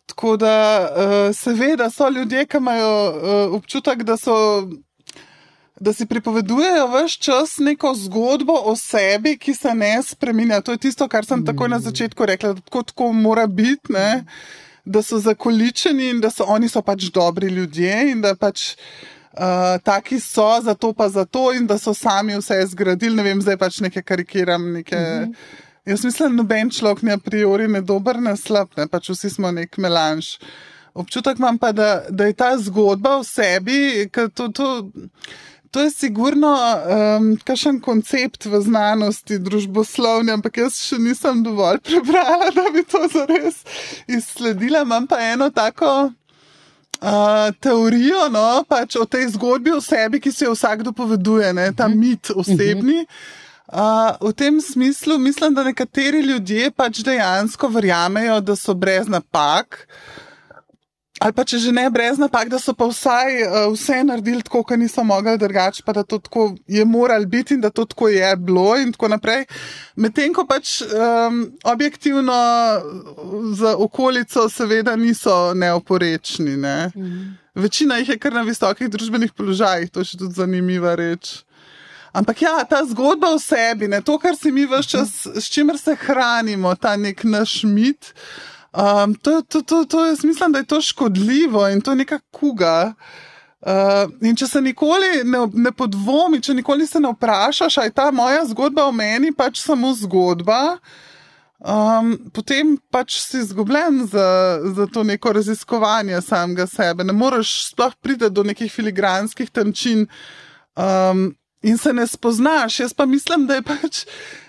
Tako da, uh, seveda, so ljudje, ki imajo uh, občutek, da so. Da si pripovedujejo vse čas neko zgodbo o sebi, ki se ne spremenja. To je tisto, kar sem takoj na začetku rekla, da tako, tako mora biti, ne? da so zakoličeni in da so oni so pač dobri ljudje in da pač uh, taki so, zato pa zato in da so sami vse zgradili. Ne vem, zdaj pač nekaj karikiram. Neke, Jaz mislim, noben človek ni a priori ne dober, ne slab, ne? pač vsi smo nek melanž. Občutek imam pa, da, da je ta zgodba v sebi, ker to. to To je sigurno um, kakšen koncept v znanosti, družboslovni, ampak jaz še nisem dovolj prebrala, da bi to zares izsledila. Imam pa eno tako uh, teorijo no, pač o tej zgodbi o sebi, ki si jo vsakdo poveduje, ne, ta mit osebni. Uh, v tem smislu mislim, da nekateri ljudje pač dejansko verjamejo, da so brez napak. Ali pa če že ne brez napak, da so pa vsaj uh, vse naredili tako, kot niso mogli drugače, pa da to tako je moral biti in da to tako je bilo in tako naprej. Medtem ko pač um, objektivno za okolico seveda niso neoporečni. Ne? Večina jih je kar na visokih družbenih položajih, to je še tudi zanimiva reč. Ampak ja, ta zgodba o sebi, ne, to, kar si mi vse čas, s čimer se hranimo, ta nek naš mit. Um, to, to, to, to jaz mislim, da je to škodljivo in to je neka kuga. Uh, in če se nikoli ne, ne podvomi, če nikoli se ne vprašaš, ali je ta moja zgodba o meni pač samo zgodba, um, potem pač si izgubljen za, za to neko raziskovanje samega sebe. Ne moreš sploh priti do nekih filigranskih tančin um, in se ne spoznaš. Jaz pa mislim, da je pač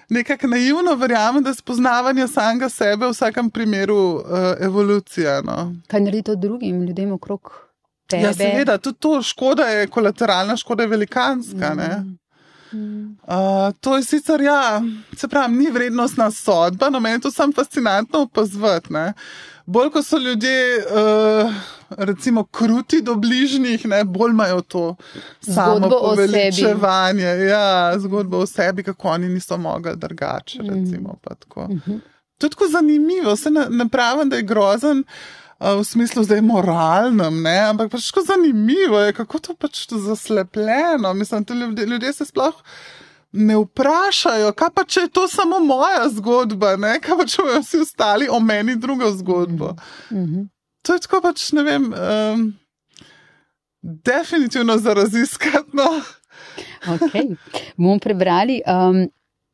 nekako naivno verjamem, da je spoznavanje samega sebe v vsakem primeru uh, evolucija. No. Kaj naredi to drugim ljudem okrog tebe? Ja, seveda, tudi to škoda je kolateralna, škoda je velikanska. Mm. Uh, to je sicer, ja, se pravi, ni vrednostna sodba, no meni je to samo fascinantno opazovati. Bolj ko so ljudje, uh, recimo, kruti do bližnjih, ne, bolj imajo to samo poveličevanje. Ja, zgodbo o sebi, kako oni niso mogli drugače. Recimo, pa tako. To je tako zanimivo, se ne, ne pravim, da je grozen. V smislu, da je moralnem, ne? ampak pač tako zanimivo je, kako to pač to zaslepljeno. Mislim, da ljudje, ljudje se sploh ne vprašajo, kaj pa če je to samo moja zgodba, ne? kaj pa če bojo vsi ostali o meni drugo zgodbo. Mhm. To je tako pač, ne vem, um, definitivno za raziskati. No. Okay. Bomo prebrali. Um,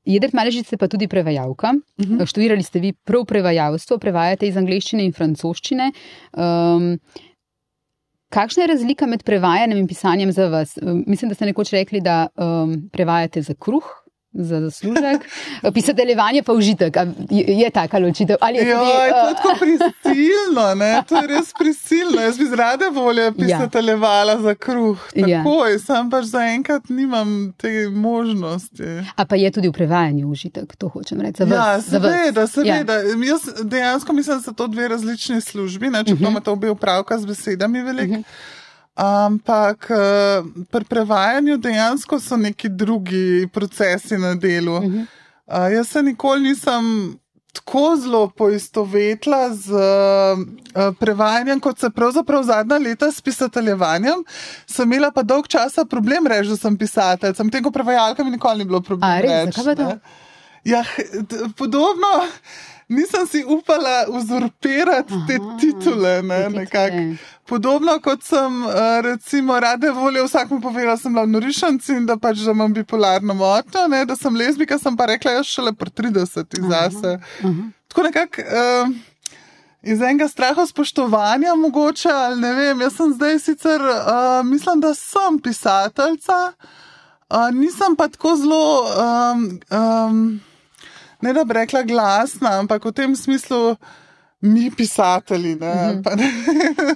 Jedrt Maležic je pa tudi prevajalka. Uh -huh. Študirali ste vi prav prevajalstvo, prevajate iz angleščine in francoščine. Um, kakšna je razlika med prevajanjem in pisanjem za vas? Um, mislim, da ste nekoč rekli, da um, prevajate za kruh. Za zaslužek, *laughs* pisateljevanje pa užitek. Je, je taka ločitev? Ali je Ja, tudi, je to uh, tako prisilno, ne? to je res prisilno. Jaz bi z rade volje pisateljevala za kruh. Ja. Tako je, sam pač zaenkrat nimam te možnosti. A pa je tudi v prevajanju užitek, to hočem reči. Za Ja, seveda, seveda. Ja. Jaz dejansko mislim, da so to dve različni službi, ne? čeprav Mhm. imate obe upravka z besedami veliko. Ampak eh, pri prevajanju dejansko so neki drugi procesi na delu. Mhm. Uh, jaz se nikoli nisem tako zelo poistovetila z uh, prevajanjem, kot se pravzaprav zadnja leta s pisateljevanjem. Sem imela pa dolg časa problem reči, da sem pisatelj. Sem tega prevajalka mi nikoli ni bilo problem. A, res? reči, Zakaj pa to? ne. Ja, podobno. Nisem si upala uzurpirati te Aha, titule. Ne, te titule. Podobno kot sem, eh, recimo, rade volje vsakmu povedala, da sem bila v norišanci in da pač da imam bipolarno motnjo, ne, da sem lezbika, sem pa rekla, jaz šele pri 30 zase. Aha. Tako nekako uh, iz enega straha spoštovanja, mogoče, ali ne vem. Jaz sem zdaj sicer, uh, mislim, da sem pisateljica, uh, nisem pa tako zelo, um, um, ne da bi rekla glasna, ampak v tem smislu. Mi, pisatelji. Ne, Mhm. pa ne. *laughs*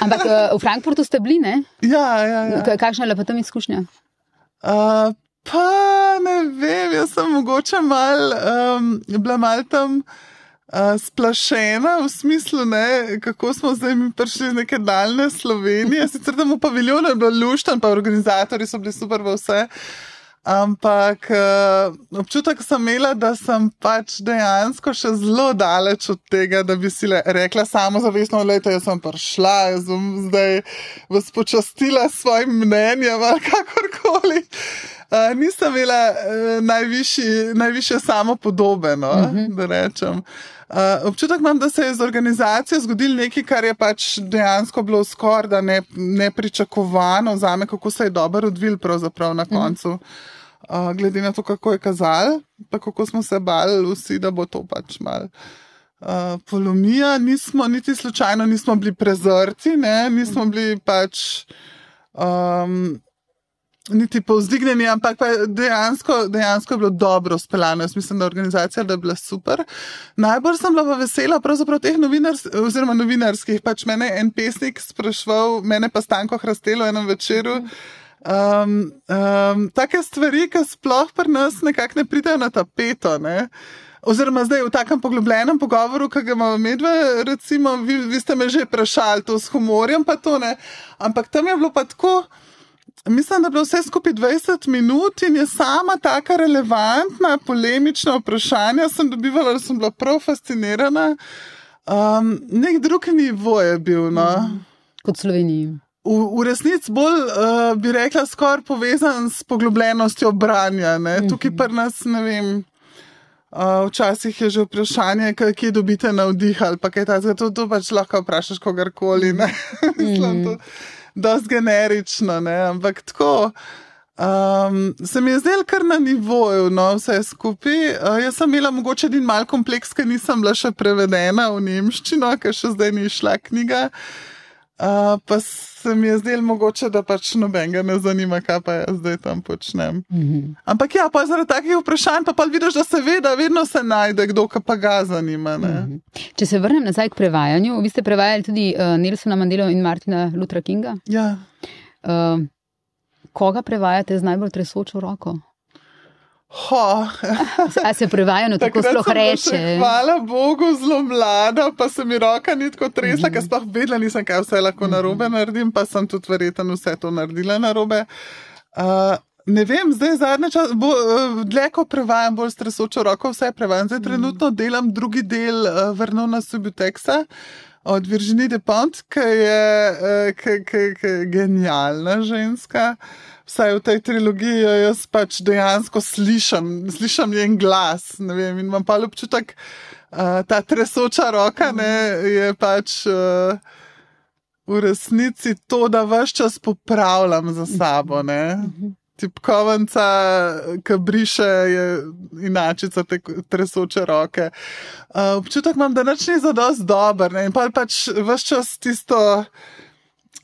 Ampak eh, v Frankfurtu ste bili, ne? ja, ja, ja. Ka- Kakšna je bila tam izkušnja? Uh, pa ne vem, jaz sem mogoče mal, um, bila mal tam uh, splašena v smislu, ne, kako smo zdaj mi prišli iz neke daljne Slovenije. Sicer tam v paviljonu je bilo luštan, pa organizatori so bili super v vse. Ampak uh, občutek sem imela, da sem pač dejansko še zelo daleč od tega, da bi si le rekla samozavestno, da jaz sem prišla, jaz bom zdaj vas počastila s svojim mnenjem ali kakorkoli. Uh, nisem imela uh, najvišji, najvišje samopodobe, no, uh -huh. da rečem. Uh, občutek imam, da se je z organizacijo zgodilo nekaj, kar je pač dejansko bilo skoraj da ne, nepričakovano za me, kako se je dobro odvil pravzaprav na koncu. Uh, glede na to, kako je kazal, pa kako smo se bali vsi, da bo to pač mal. Uh, polomija, nismo niti slučajno nismo bili prezrti, ne? nismo bili pač um, niti povzdignjeni, ampak pa dejansko, dejansko je bilo dobro speljano. Jaz mislim, da organizacija da je bila super. Najbolj sem bila pa vesela teh novinars, oziroma novinarskih. Pač mene je en pesnik sprašval, mene pa Stanko Hrastelo enem večeru. Um, um, take stvari, ki sploh pri nas nekako ne pridejo na tapeto. Ne? Oziroma, zdaj v takem poglobljenem pogovoru, ki ga imamo medve, recimo, vi, vi ste me že vprašali to s humorjem, pa to ne. Ampak tam je bilo pa tako. Mislim, da je bilo vse skupaj 20 minut in je sama taka relevantna, polemična vprašanja sem dobivala, da sem bila prav fascinirana. Um, nek drug nivo je bil. No. Kot Sloveniji. V, v resnici bolj uh, bi rekla, skoraj povezan s poglobljenostjo branja. Ne? Tukaj pa nas ne vem. Uh, včasih je že vprašanje, kje dobite navdih ali kaj takega. To, to pač lahko vprašaš kogarkoli. *laughs* Mislim, to dosti generično, ne? ampak tako. Um, se mi je zdelo kar na nivoju, no, vse skupaj. Uh, jaz sem imela mogoče en mal kompleks, ker nisem bila še prevedena v nemščino, ker še zdaj ni šla knjiga. Uh, pa se mi je zdelo mogoče, da pač nobenega ne zanima, kaj pa jaz zdaj tam počnem. Mhm. Ampak ja, pa zaradi takih vprašanj pa, pa vidiš, da seveda vedno se najde kdo, ki pa ga zanima. Ne? Mhm. Če se vrnem nazaj k prevajanju, vi ste prevajali tudi uh, Nelsona Mandela in Martina Lutra Kinga. Ja. Uh, koga prevajate z najbolj tresočo roko? Ho. A se prevajanju *laughs* tako Takrat sploh sem bila reče? Hvala Bogu, zelo mlada, pa se mi roka ni tako tresla, ker sploh vedela nisem, kaj vse lahko narobe naredim, pa sem tudi verjetno vse to naredila narobe. Uh, ne vem, zdaj zadnje čas, bo, uh, dlje ko prevajam, bolj stresočo roko, vse prevajam. Zdaj trenutno delam drugi del uh, Vrnona Subuteksa. Od Virginije de Pont, ki je, eh, ki- je genialna ženska. Vsaj v tej trilogiji jaz pač dejansko slišim, slišim njen glas. Vem, in imam pa občutek, da ta tresoča roka ne, je pač uh, v resnici to, da vse čas popravljam za sabo. Ne. Tipkovnica, ki briše, je inačica te tresoče roke. Uh, občutek imam, da nič ni za dost dober ne? in pa pač vse čas tisto.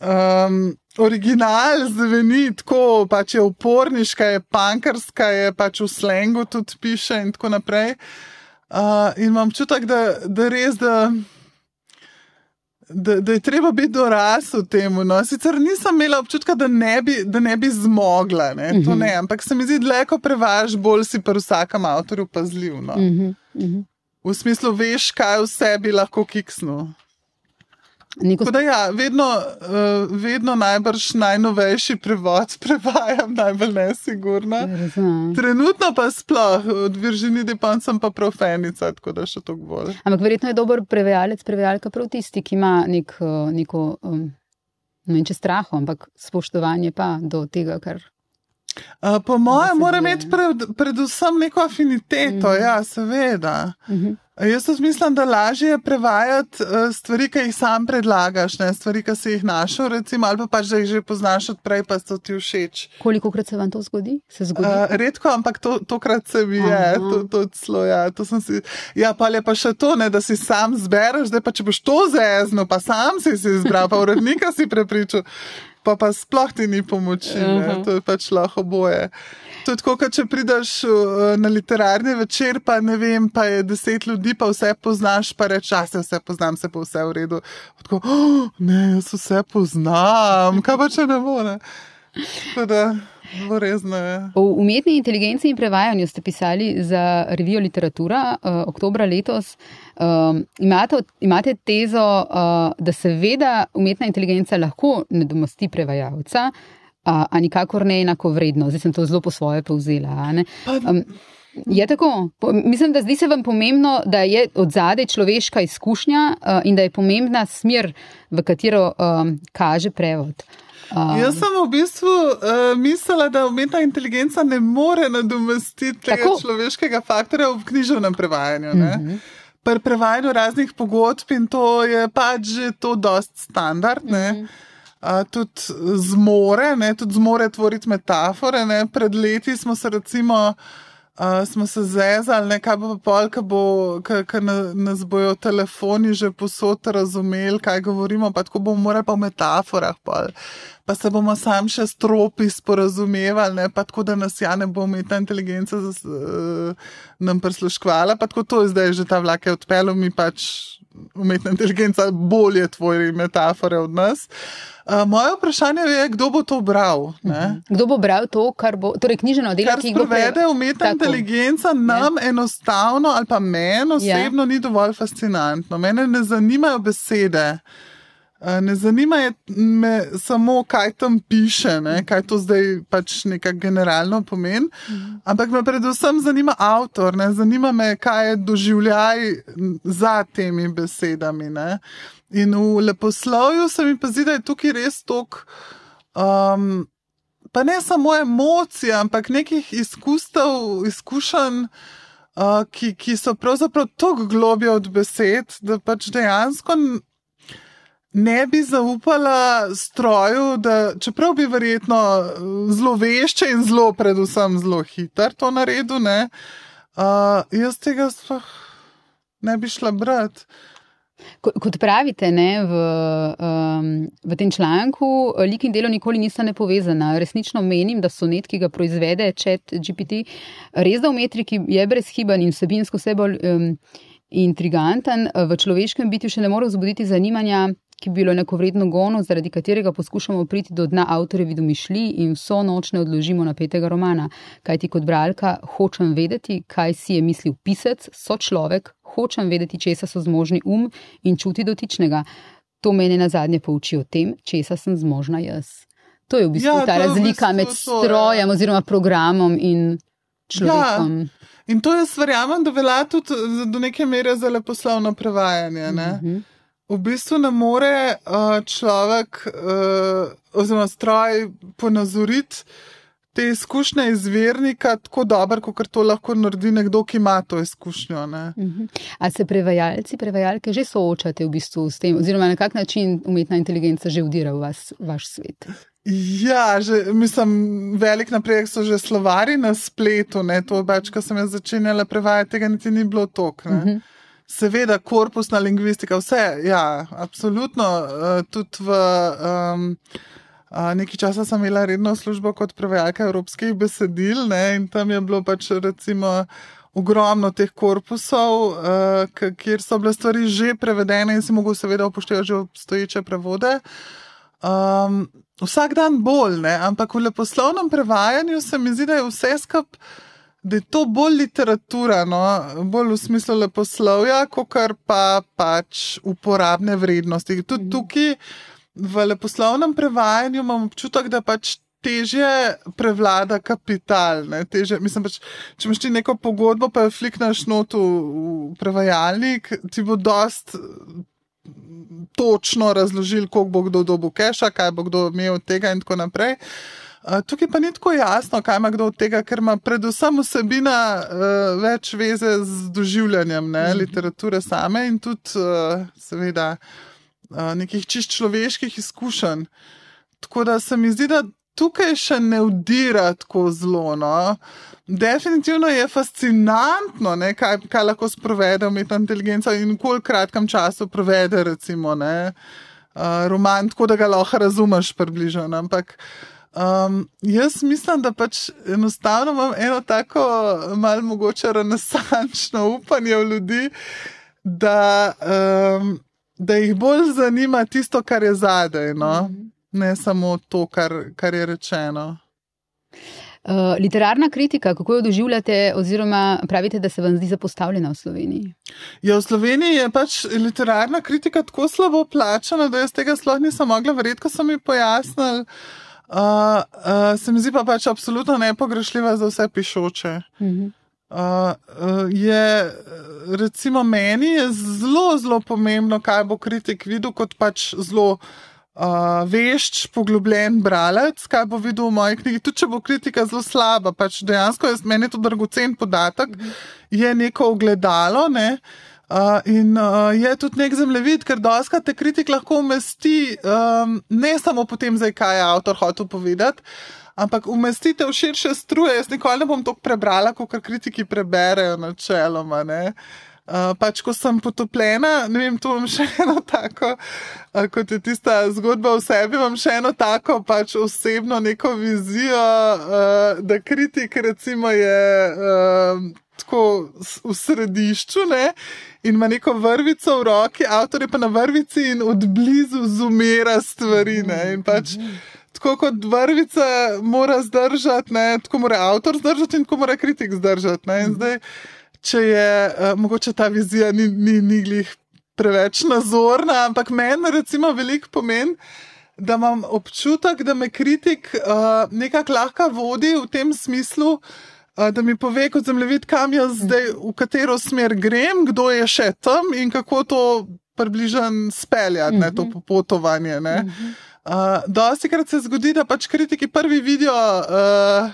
Um, original zveni tako, pač je uporniška, je pankarska, je pač v slengu tudi piše in tako naprej. Uh, in imam občutek, da, da res, da, da, da je treba biti dorasel temu. No. Sicer nisem imela občutka, da ne bi, da ne bi zmogla, ne? to ne, ampak se mi zdi, da ko prevaž, bolj si pri vsakem avtorju pazljiv. No. Mhm, mhm. V smislu, veš, kaj vse bi lahko kiksnil. Neko Tako da ja, vedno, uh, vedno najbrž najnovejši prevod *laughs* prevajam, najbolj nesigurna. Razumem. Trenutno pa sploh, od Virginije Depon sem pa profenica, tako da še toliko bolj. Ampak verjetno je dober prevajalec, prevajalka prav tisti, ki ima nek, uh, neko, um, ne vem, če straho, ampak spoštovanje pa do tega, kar Uh, po mojem, mora imeti pred, predvsem neko afiniteto, mm -hmm. ja, seveda. Mm -hmm. Jaz mislim, da lažje je prevajati uh, stvari, ki jih sam predlagaš, ne stvari, ki si jih našel, recimo, ali pa pač, da jih že poznaš odprej, pa so ti všeč. Koliko krat se vam to zgodi? Se zgodi? Uh, redko, ampak to, tokrat se mi je, to, to celo, ja, to si. Ja, pa je pa še to, ne, da si sam zbereš, zdaj pa če boš to zezno, pa sam si si izbral, pa urednika si prepričal pa pa sploh ti ni pomoči, uh -huh. to je pač lahko boje. To je tako, kot če prideš na literarni večer, pa ne vem, pa je deset ljudi, pa vse poznaš, pa reč, a se vse poznam, se pa vse v redu. Tako, oh, ne, jaz vse poznam, kaj pa če ne bo. Ne? Tako, Resno, o umetni inteligenci in prevajanju ste pisali za revijo Literatura uh, oktobra letos. Um, imate, imate tezo, uh, da seveda umetna inteligenca lahko nadomesti prevajalca, uh, a nikakor ne enako vredno. Zdaj sem to zelo po svoje povzela. Um, je tako? Mislim, da zdi se vam pomembno, da je od zadaj človeška izkušnja uh, in da je pomembna smer, v katero um, kaže prevod. Um, Jaz sem v bistvu uh, mislila, da umetna inteligenca ne more nadomestiti tega tako? človeškega faktorja v književnem prevajanju. Uh -huh. Pri prevajanju raznih pogodb in to je pač že to dost standard. Uh -huh. Uh, tudi zmore, ne, tudi zmore tvoriti metafore. Ne. Pred leti smo se recimo uh, smo se zezali, kaj bo pol, ko bo, nas bojo telefoni že posod razumeli, kaj govorimo, pa tako bomo morali pa v metaforah. Pol. Pa se bomo sam še stropi sporazumevali, ne, pa tako da nas ja ne bo umetna inteligenca uh, nam prisluškvala, pa tako to je zdaj že ta vlak je odpeljal, mi pač umetna inteligenca bolje tvori metafore od nas. Uh, moje vprašanje je, kdo bo to bral? Ne? Mhm. Kdo bo bral to, kar bo, torej knjiženo delo, ki ga prevede umetna tako. inteligenca, nam ja. enostavno ali pa meni osebno ja. ni dovolj fascinantno. Mene ne zanimajo besede. Ne zanima me samo, kaj tam piše, ne? kaj to zdaj pač nekaj generalno pomeni, ampak me predvsem zanima avtor, ne? zanima me, kaj je doživljaj za temi besedami. Ne? In v leposlovju se mi pa zdi, da je tukaj res tok. Um, pa ne samo emocije, ampak nekih izkustev, izkušenj, uh, ki, ki so pravzaprav tako globje od besed, da pač dejansko ne bi zaupala stroju, da čeprav bi verjetno eh, zelo vešče in zelo, predvsem, zelo hiter to naredil, ne, uh, jaz tega sploh ne bi šla brati. Kot pravite ne, v, um, v tem članku, lik in delo nikoli nista nepovezana. Resnično menim, da so net, ki ga proizvede Chat GPT, res da v metriki je brezhiben in vsebinsko vse bolj um, intriganten, v človeškem bitju še ne more vzbuditi zanimanja, ki bi bilo neko vredno gono, zaradi katerega poskušamo priti do dna avtorjevi domišlji in vso noč ne odložimo napetega romana. Kaj ti kot bralka hočem vedeti, kaj si je mislil pisec, so človek, hočem vedeti, česa so zmožni um in čuti dotičnega. To mene na zadnje pouči o tem, česa sem zmožna jaz. To je v bistvu ja, ta razlika v bistvu med strojem to, oziroma programom in človekom. Ja. In to jaz verjamem, da velja tudi do neke mere za leposlovno prevajanje. Mm -hmm. V bistvu ne more uh, človek uh, oziroma stroj ponazoriti te izkušnje izvirnika tako dobro, kot to lahko naredi nekdo, ki ima to izkušnjo. Uh -huh. Mhm. A se prevajalci, prevajalke že soočate v bistvu s tem, oziroma na kak način umetna inteligenca že vdira v vas, vaš svet? Ja, že, mislim, velik napredek so že slovari na spletu. Ne, to več, ko sem jaz začenjala prevajati, tega niti ni bilo tok. Uh -huh. Seveda, korpusna lingvistika, vse, ja, absolutno. Uh, tudi v um, uh, neki časa sem imela redno službo kot prevajalka evropskih besedil ne, in tam je bilo pač recimo ogromno teh korpusov, uh, kjer so bile stvari že prevedene in si mogel seveda upoštevati že obstoječe prevode. Um, vsak dan bolj, ne, ampak v leposlovnem prevajanju se mi zdi, da je vse skupaj da je to bolj literatura, no? bolj v smislu leposlovja, kot pa pač uporabne vrednosti. Tudi mhm. tukaj v leposlovnem prevajanju imam občutek, da pač. Težje prevlada kapital. Teže, mislim, pač, če imaš ti neko pogodbo, pa jo flikneš not v prevajalnik, ti bo dost točno razložil, koliko bo kdo dobil keša, kaj bo kdo imel od tega in tako naprej. Uh, tukaj pa ni tako jasno, kaj ima kdo od tega, ker ima predvsem vsebina uh, več veze z doživljanjem ne, -hmm. literature same in tudi, uh, seveda, uh, nekih čist človeških izkušenj. Tako da se mi zdi, da tukaj še ne udira tako zelo. No. Definitivno je fascinantno, ne, kaj, kaj lahko sprovede umetna inteligenca in v koliko kratkem času provede, recimo, ne, uh, roman, tako da ga lahko razumeš približno. Ampak um, jaz mislim, da pač enostavno imam eno tako malo mogoče renesančno upanje v ljudi, da, um, da jih bolj zanima tisto, kar je zadaj, no? Mhm. ne samo to, kar, kar je rečeno. Uh, literarna kritika, kako jo doživljate, oziroma pravite, da se vam zdi zapostavljena v Sloveniji? Ja, v Sloveniji je pač literarna kritika tako slabo plačana, da jaz tega sploh nisem mogla verjeti, ko sem mi pojasnil. Uh, uh, se mi zdi pa pač absolutno nepogrešljiva za vse pišoče. Uh -huh. uh, je, recimo, meni je zelo, zelo pomembno, kaj bo kritik videl, kot pač zelo uh, vešč, poglobljen bralec, kaj bo videl v moji knjigi. Tudi če bo kritika zelo slaba, pač dejansko je meni to dragocen podatek, je neko ogledalo. Ne? Uh, in uh, je tudi nek zemljevid, ker doska te kritik lahko umesti, um, ne samo potem, zdaj, kaj je avtor hotel povedati, ampak umestite v širše struje. Jaz nikoli ne bom to prebrala, kot kritiki preberejo načeloma. Uh, Uh, pač, ko sem potopljena, ne vem, tu imam še eno tako, uh, kot je tista zgodba o sebi, imam še eno tako, pač osebno neko vizijo, uh, da kritik, recimo, je uh, tako v središču ne? In ima neko vrvico v roki, avtor je pa na vrvici in odblizu zumera stvari. Ne? In pač. Tako kot vrvica mora zdržati, ne, tako mora avtor zdržati in tako mora kritik zdržati. Ne, in zdaj, če je uh, mogoče ta vizija ni, ni, ni glih preveč nazorna, ampak meni recimo veliko pomeni. Da imam občutek, da me kritik uh, nekako lahko vodi v tem smislu, da mi pove, kot zemljevid, kam jaz zdaj, v katero smer grem, kdo je še tam in kako to približam speljati, ne, to mhm. popotovanje. Uh, Dosti krat se zgodi, da pač kritiki prvi vidijo. Uh,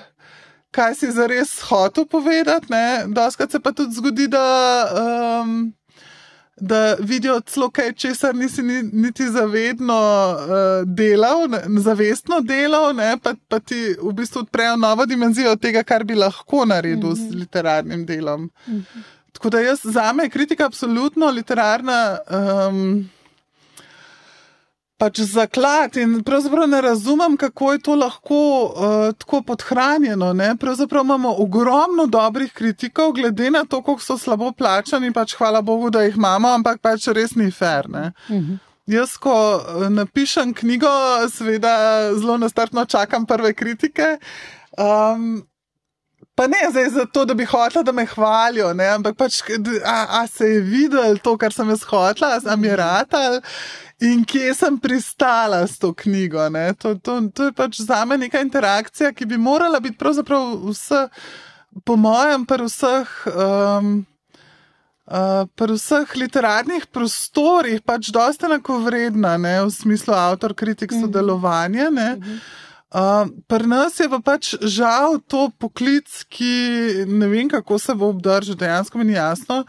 kaj si zares hotel povedati. Doskrat se pa tudi zgodi, da, um, da vidijo celo kaj, česar nisi niti zavedno uh, delal, ne, zavestno delal, ne, pa, pa ti v bistvu odprejo novo dimenzijo tega, kar bi lahko naredil mm -hmm. s literarnim delom. Mm -hmm. Tako da jaz, za me je kritika absolutno literarna. Um, pač zaklad in pravzaprav ne razumem, kako je to lahko uh, tako podhranjeno. Ne? Pravzaprav imamo ogromno dobrih kritikov, glede na to, koliko so slabo plačani, pač hvala Bogu, da jih imamo, ampak pač res ni fair. Mhm. Jaz, ko eh, napišem knjigo, seveda zelo nastrpno čakam prve kritike. Um, Pa ne zdaj zato, da bi hotela, da me hvalijo, ne? ampak pač, a, a se je videl to, kar sem jaz hotela, a mi je ratal in kje sem pristala s to knjigo. To, to, to je pač za me neka interakcija, ki bi morala biti pravzaprav vse, po mojem, pri vseh. Um, Uh, pri vseh literarnih prostorih pač dosta enako vredna, ne, v smislu avtor, kritik, mhm. sodelovanje. Mm -hmm. Uh, pri nas je pa pač žal to poklic, ki ne vem, kako se bo obdržal, dejansko mi ni jasno.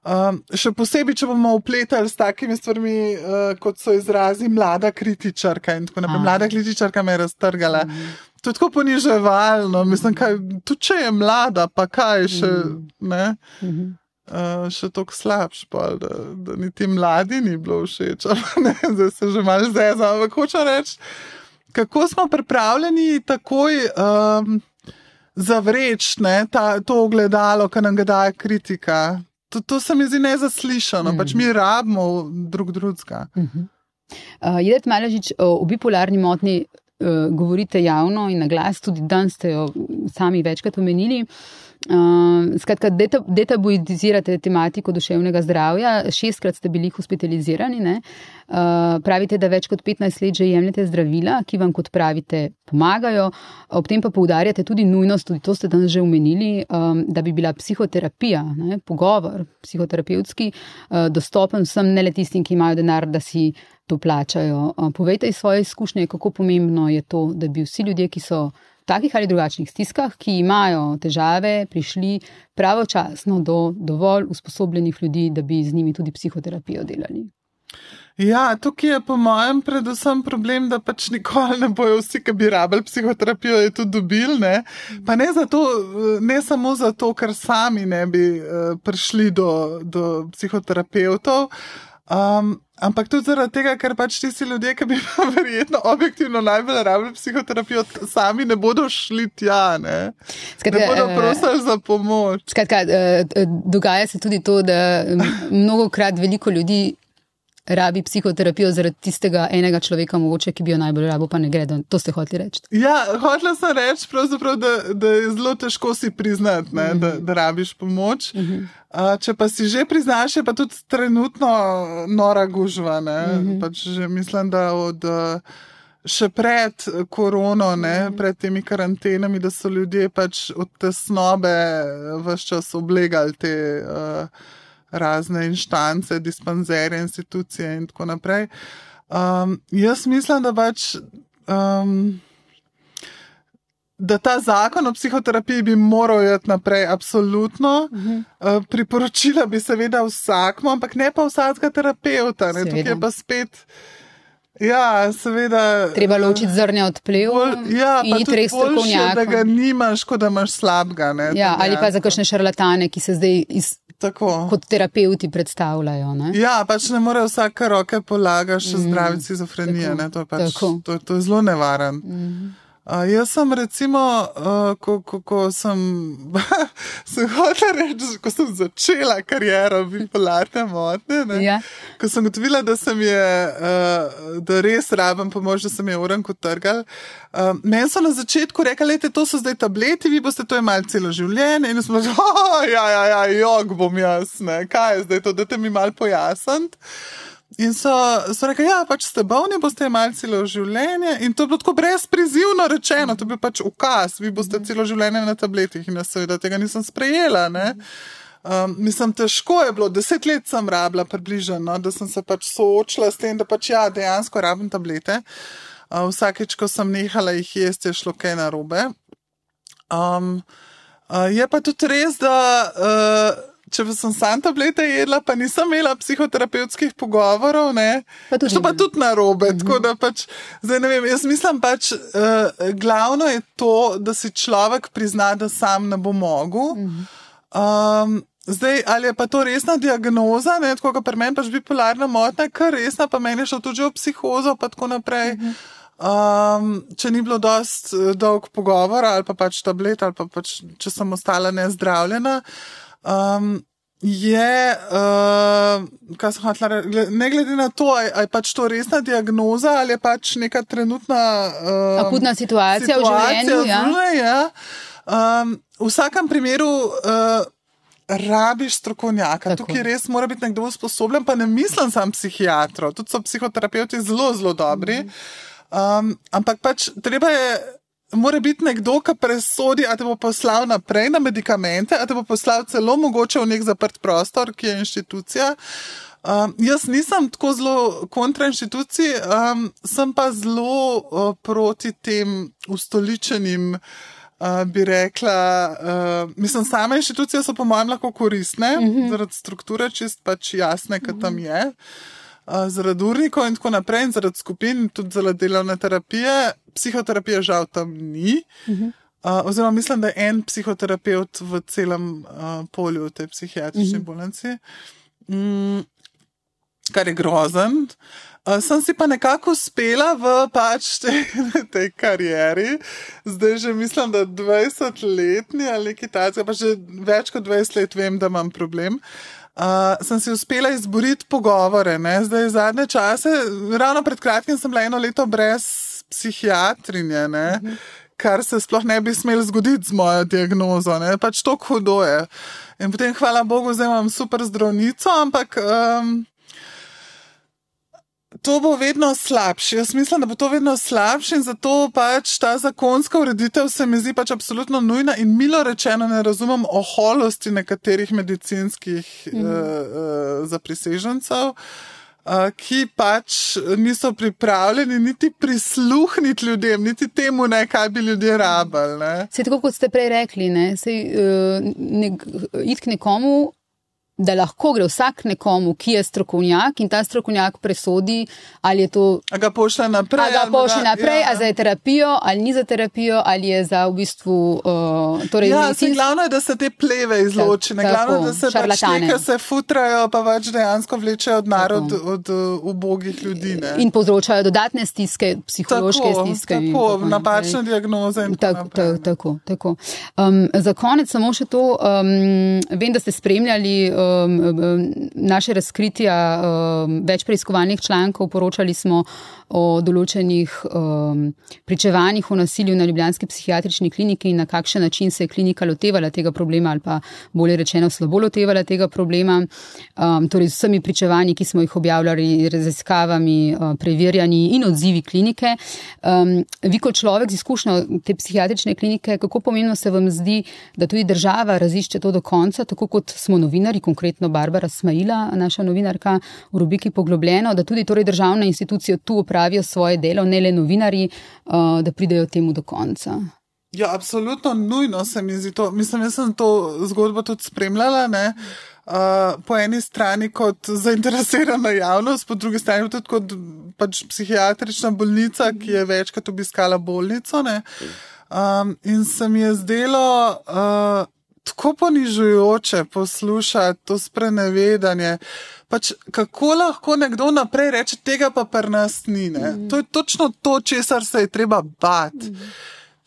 Uh, še posebej, če bomo upletali s takimi stvarmi, uh, kot so izrazi mlada kritičarka in tako naprej. Mlada kritičarka me je raztrgala. Mm. To je tako poniževalno, mislim, kaj, tudi če je mlada, pa kaj še. Mm -hmm. Uh, še tako slabš, pa, da, da niti mladi ni bilo všeč, *laughs* ne, zdaj se že malo zezam, ampak hočem reči kako smo pripravljeni takoj um, zavreči to ogledalo, ki nam ga daje kritika. To, to se mi zdi nezaslišano, mm. pač mi rabimo drug drugega. Mm -hmm. uh, Jedete Maležič o bipolarni motni, uh, govorite javno in na glas, tudi danes ste jo sami večkrat omenili. Uh, skratka, detabuizirate tematiko duševnega zdravja, šestkrat ste bili hospitalizirani. Uh, pravite, da več kot 15 let že jemljete zdravila, ki vam, kot pravite, pomagajo. Ob tem pa poudarjate tudi nujnost, tudi to ste danes že omenili, um, da bi bila psihoterapija, ne, pogovor psihoterapevtski, uh, dostopen vsem, ne le tistim, ki imajo denar, da si to plačajo. Uh, povejte iz svoje izkušnje, kako pomembno je to, da bi vsi ljudje, ki so takih ali drugačnih stiskah, ki imajo težave, prišli pravočasno do dovolj usposobljenih ljudi, da bi z njimi tudi psihoterapijo delali. Ja, tukaj je po mojem predvsem problem, da pač nikoli ne bojo vsi, ki bi rabili psihoterapijo, je to dobil. Ne? Pa ne, zato, ne samo zato, ker sami ne bi uh, prišli do, do psihoterapeutov. Um, ampak tudi zaradi tega, ker pač tisti ljudje, ki bi *laughs* verjetno objektivno najbolj rabili psihoterapijo, sami ne bodo šli tja, ne, Skratka, ne bodo eh, prosili za pomoč. Skratka, eh, dogaja se tudi to, da mnogo krat veliko ljudi rabi psihoterapijo zaradi tistega enega človeka, mogoče, ki bi jo najbolj rabo, pa ne gre. To ste hoteli reči. Ja, hotela sem reči, da, da je zelo težko si priznati, ne, mm -hmm. da, da rabiš pomoč. Mm -hmm. uh, če pa si že priznaš, je pa tudi trenutno nora gužva. Mm -hmm. pač mislim, da od. Uh, Še pred korono, ne, mhm. pred temi karantenami, da so ljudje pač od tesnobe vse čas oblegali te uh, razne inštance, dispanzerje, institucije in tako naprej. Um, jaz mislim, da pač. Um, Da ta zakon o psihoterapiji bi moral iti naprej, absolutno. Uh -huh. uh, priporočila bi seveda vsakmu, ampak ne pa vsakega terapeuta. Tukaj je pa spet. Ja, seveda. Treba ločiti zrnja od plev. Ja, in tudi res strokovnjak. Da ga nimaš, kot da imaš slabega. Ja, ali pa za kakšne šarlatane, ki se zdaj iz Tako. kot terapeuti predstavljajo. Ne? Ja, pač ne more vsake roke polagati, mm. zdraviti schizofrenije. To, pač, to, to je zelo nevaren. Mm. Uh, jaz sem, recimo, uh, ko, ko, ko sem, *laughs* sem hotel reči, ko sem začela kariero bipolarne motnje, ja. ko sem gotovila, da sem je, uh, da res rabim pomoč, da sem je uranko trgal. Uh, Meni so na začetku rekli, da to so zdaj tableti, vi boste to imeli celo življenje. In smo rekli, oh, ja, ja, ja, jog bom jaz, ne, kaj je zdaj to, da te mi mal pojasnite. In so, so rekli, da ja, pač ste bolni, boste imeli celo življenje. In to je bilo tako brezprizivno rečeno, to je bil pač ukaz, vi boste celo življenje na tabletih. In jaz seveda tega nisem sprejela. Um, mislim, težko je bilo, deset let sem rabila približno, no, da sem se pač soočila s tem, da pač ja, dejansko rabim tablete. Uh, vsakeč, ko sem nehala jih jesti, je šlo kaj narobe. Um, uh, je pa tudi res, da. Uh, če sem sam tablete jedla, pa nisem imela psihoterapevtskih pogovorov, ne, pa tudi, to pa tudi na robe. Mm -hmm. pač, zdaj, vem, jaz mislim pač, uh, glavno je to, da si človek prizna, da sam ne bo mogel. Mm -hmm. um, Zdaj, ali je pa to resna diagnoza, ne, tako kot pri meni, pač bipolarna motnja, kar resna, pa meni je šlo tudi v psihozo, pa tako naprej. Mm -hmm. Um, če ni bilo dost uh, dolg pogovor ali pa pač tablet, ali pa pač, če sem ostala nezdravljena. Um, je, uh, kaj sem hotel reči, ne glede na to, ali je pač to resna diagnoza ali je pač neka trenutna uh, akutna situacija, situacija v življenju. Ja. Zunaj, ja. um, v vsakem primeru. Uh, Rabiš strokovnjaka, Tako. tukaj res mora biti nekdo usposobljen, pa ne mislim samo psihiatrov, tudi so psihoterapeuti zelo, zelo dobri. Um, ampak pač treba je mora biti nekdo, ki presodi, ali te bo poslal naprej na medikamente, ali te bo poslal celo mogoče v nek zaprt prostor, ki je inštitucija. Um, jaz nisem tako zelo kontra inštitucij, um, sem pa zelo uh, proti tem ustoličenim, uh, bi rekla. Uh, mislim, same inštitucije so po mojem lahko koristne, mm -hmm. zaradi strukture, čist pač jasne, kaj tam je zaradi urnikov in tako naprej, in zaradi skupin, in tudi zaradi delovne terapije. Psihoterapije žal tam ni. Uh -huh. uh, oziroma, mislim, da je en psihoterapeut v celem uh, polju te psihiatrične uh -huh. bolnice, mm, kar je grozen. Uh, sem si pa nekako uspela v pač tej, *laughs* tej karieri, zdaj že mislim, da 20 letni ali nekaj takega, pa že več kot 20 let vem, da imam problem. Uh, Uh, sem si uspela izboriti pogovore. Ne? Zdaj, zadnje čase, ravno pred kratkim, sem bila eno leto brez psihiatrinje, uh -huh. kar se sploh ne bi smelo zgoditi z mojo diagnozo. Ne? Pač to hudo je. In potem, hvala Bogu, zdaj imam super zdravnico, ampak. Um, To bo vedno slabše. Jaz mislim, da bo to vedno slabše in zato pač ta zakonska ureditev se mi zdi pač absolutno nujna in milo rečeno ne razumem oholosti nekaterih medicinskih mm. uh, uh, zaprisežencev, uh, ki pač niso pripravljeni niti prisluhniti ljudem, niti temu, ne, kaj bi ljudje rabili. Se tako kot ste prej rekli, ne, sej, uh, nek, id k nekomu da lahko gre vsak nekomu, ki je strokovnjak in ta strokovnjak presodi, ali je to. A ga pošlje naprej. A ga pošlje naprej, ja. a za terapijo, ali ni za terapijo, ali je za v bistvu. Uh, torej ja, medicinsk... glavno je, da se te pleve izločene, glavno je, da se pač te, ki se futrajo, pa pač dejansko vlečejo od narod, od, od uh, ubogih ljudi. Ne? In povzročajo dodatne stiske, psihološke tako, stiske. Tako, tako napačne diagnoze. Tak, tako, tako, tako. Um, za konec samo še to, um, vem, da ste spremljali. Uh, naše razkritja um, več preiskovalnih člankov, poročali smo o določenih um, pričevanjih o nasilju na Ljubljanski psihiatrični kliniki in na kakšen način se je klinika lotevala tega problema ali pa bolje rečeno slabo lotevala tega problema. Um, torej z vsemi pričevanji, ki smo jih objavljali, raziskavami, uh, preverjanji in odzivi klinike. Um, vi kot človek z izkušnjo te psihiatrične klinike, kako pomembno se vam zdi, da tudi država razišče to do konca, tako kot smo novinari, konkretno Barbara Smajila, naša novinarka v rubriki Poglobljeno, da tudi torej državne institucije tu opravijo svoje delo, ne le novinari, uh, da pridejo temu do konca. Ja, absolutno nujno se mi zdi to. Mislim, da sem to zgodbo tudi spremljala. Ne? Uh, po eni strani kot zainteresirana javnost, po drugi strani tudi kot pač psihiatrična bolnica, ki je večkrat obiskala bolnico. Um, in se mi je zdelo, uh, tako ponižujoče poslušati to sprenevedanje. Pač, kako lahko nekdo naprej reče, tega pa pri nas ni. Mm. To je točno to, česar se je treba bati. Mm.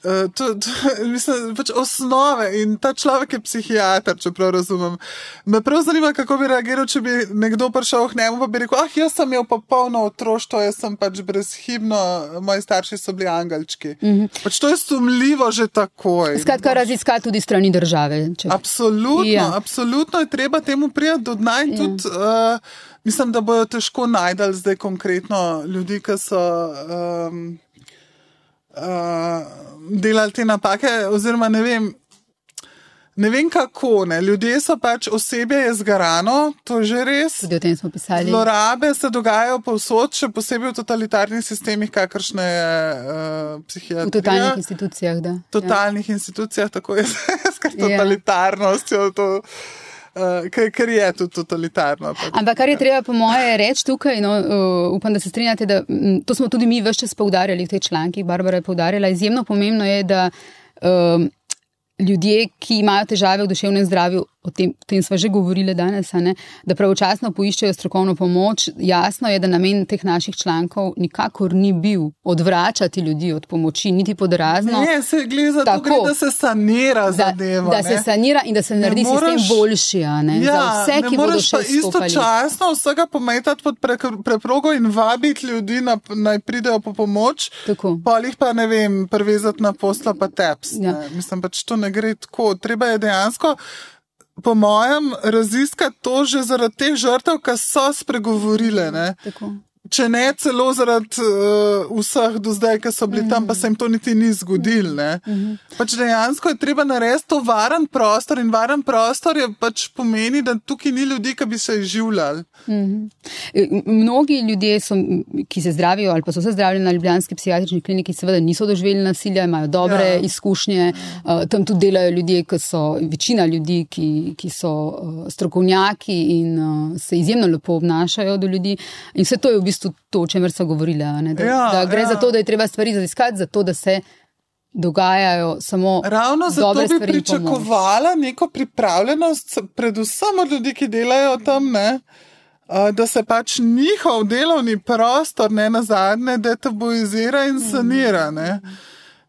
Uh, to, to, *laughs* mislim, pač osnove in ta človek je psihiater, če prav razumem. Me prav zanima, kako bi reagiral, če bi nekdo prišel k njemu in bi rekel: Ah, jaz sem imel popolno otroštvo, jaz sem pač brezhibno, moji starši so bili angelčki. Mm -hmm. pač to je sumljivo že takoj. Skratka, raziskati tudi strani države. Če... Absolutno, ja. absolutno je treba temu prijeti do dna in ja. tudi. Uh, mislim, da bojo težko najdel zdaj konkretno ljudi, ki so. Um, uh, delali te napake, oziroma ne vem. Ne vem kako, ne. ljudje so pač osebje je zgarano, to je že res. Tudi o tem smo pisali. Zlorabe se dogajajo povsod, še posebej v totalitarnih sistemih, kakršne je uh, psihiatrija. V totalnih institucijah, da. V totalnih ja. institucijah, tako je, *laughs* skrat ja. totalitarnostjo. To, Uh, ker je to totalitarno. Pač. Ampak kar je treba, po moje, reči tukaj, no, uh, upam, da se strinjate, da m, to smo tudi mi vse čas poudarjali v teh člankih, Barbara je poudarjala. Izjemno pomembno je, da uh, ljudje, ki imajo težave v duševnem zdravju, o tem, o tem smo že govorili danes, da pravočasno poiščejo strokovno pomoč. Jasno je, da namen teh naših člankov nikakor ni bil odvračati ljudi od pomoči, niti podrazno. Ne, se gre za Tako, to, gre, da se sanira zadeva. Da, da se sanira in da se ne naredi moraš, sistem boljši. Ja, za vse, ki bodo še istočasno vsega pometati pod pre, preprogo in vabiti ljudi, na, naj pridejo po pomoč, pa jih pa ne vem, prevezati na posla pa teps. Ja. Mislim pač, to ne gre tako. Treba je dejansko po mojem, raziskati to že zaradi teh žrtev, ki so spregovorile. Če ne celo zaradi uh, vseh do zdaj, ki so bili mm. tam, pa se jim to niti ni zgodilo. Mm -hmm. pač dejansko je treba narediti to varen prostor in varen prostor je pač pomeni, da tukaj ni ljudi, ki bi se življali. Mm -hmm. Mnogi ljudje, so, ki se zdravijo ali pa so se zdravili na Ljubljanski psihiatrični kliniki, seveda niso doživeli nasilja, imajo dobre ja. izkušnje. Uh, tam tudi delajo ljudje, ki so večina ljudi, ki, ki so uh, strokovnjaki in uh, se izjemno lepo obnašajo do ljudi. In vse to je v bistvu bistvu to, o čemer so govorili. Da, ja, da gre ja. za to, da je treba stvari raziskati, zato da se dogajajo samo. Ravno zato bi pričakovala neko pripravljenost, predvsem od ljudi, ki delajo tam. Ne? Da se pač njihov delovni prostor, ne na zadnje, detabuizira in sanira. Ne?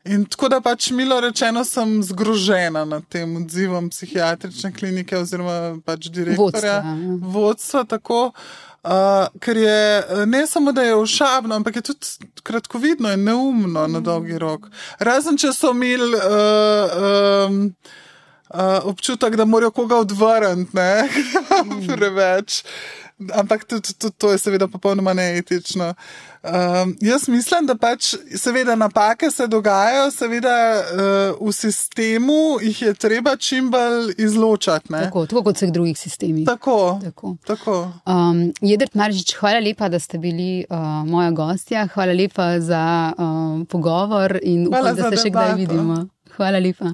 In tako da pač milo rečeno, sem zgrožena nad tem odzivom psihiatrične klinike oziroma pač direktorja, vodstva. vodstva tako, Uh, ker je eh, ne samo, da je ošabno, ampak je tudi kratkovidno in neumno na dolgi rok. Razen če so imeli uh, um, uh, občutek, da morajo koga odvrniti, ne *laughs* preveč. Ampak tudi, tudi to je seveda popolnoma neetično. Um, jaz mislim, da pač seveda napake se dogajajo, seveda uh, v sistemu jih je treba čim bolj izločati. Tako, tako kot vseh drugih sistemih. Tako. tako. tako. Um, Jedrt Maržič, hvala lepa, da ste bili uh, moja gostja, hvala lepa za uh, pogovor in upam, da se še kdaj vidimo. Hvala lepa.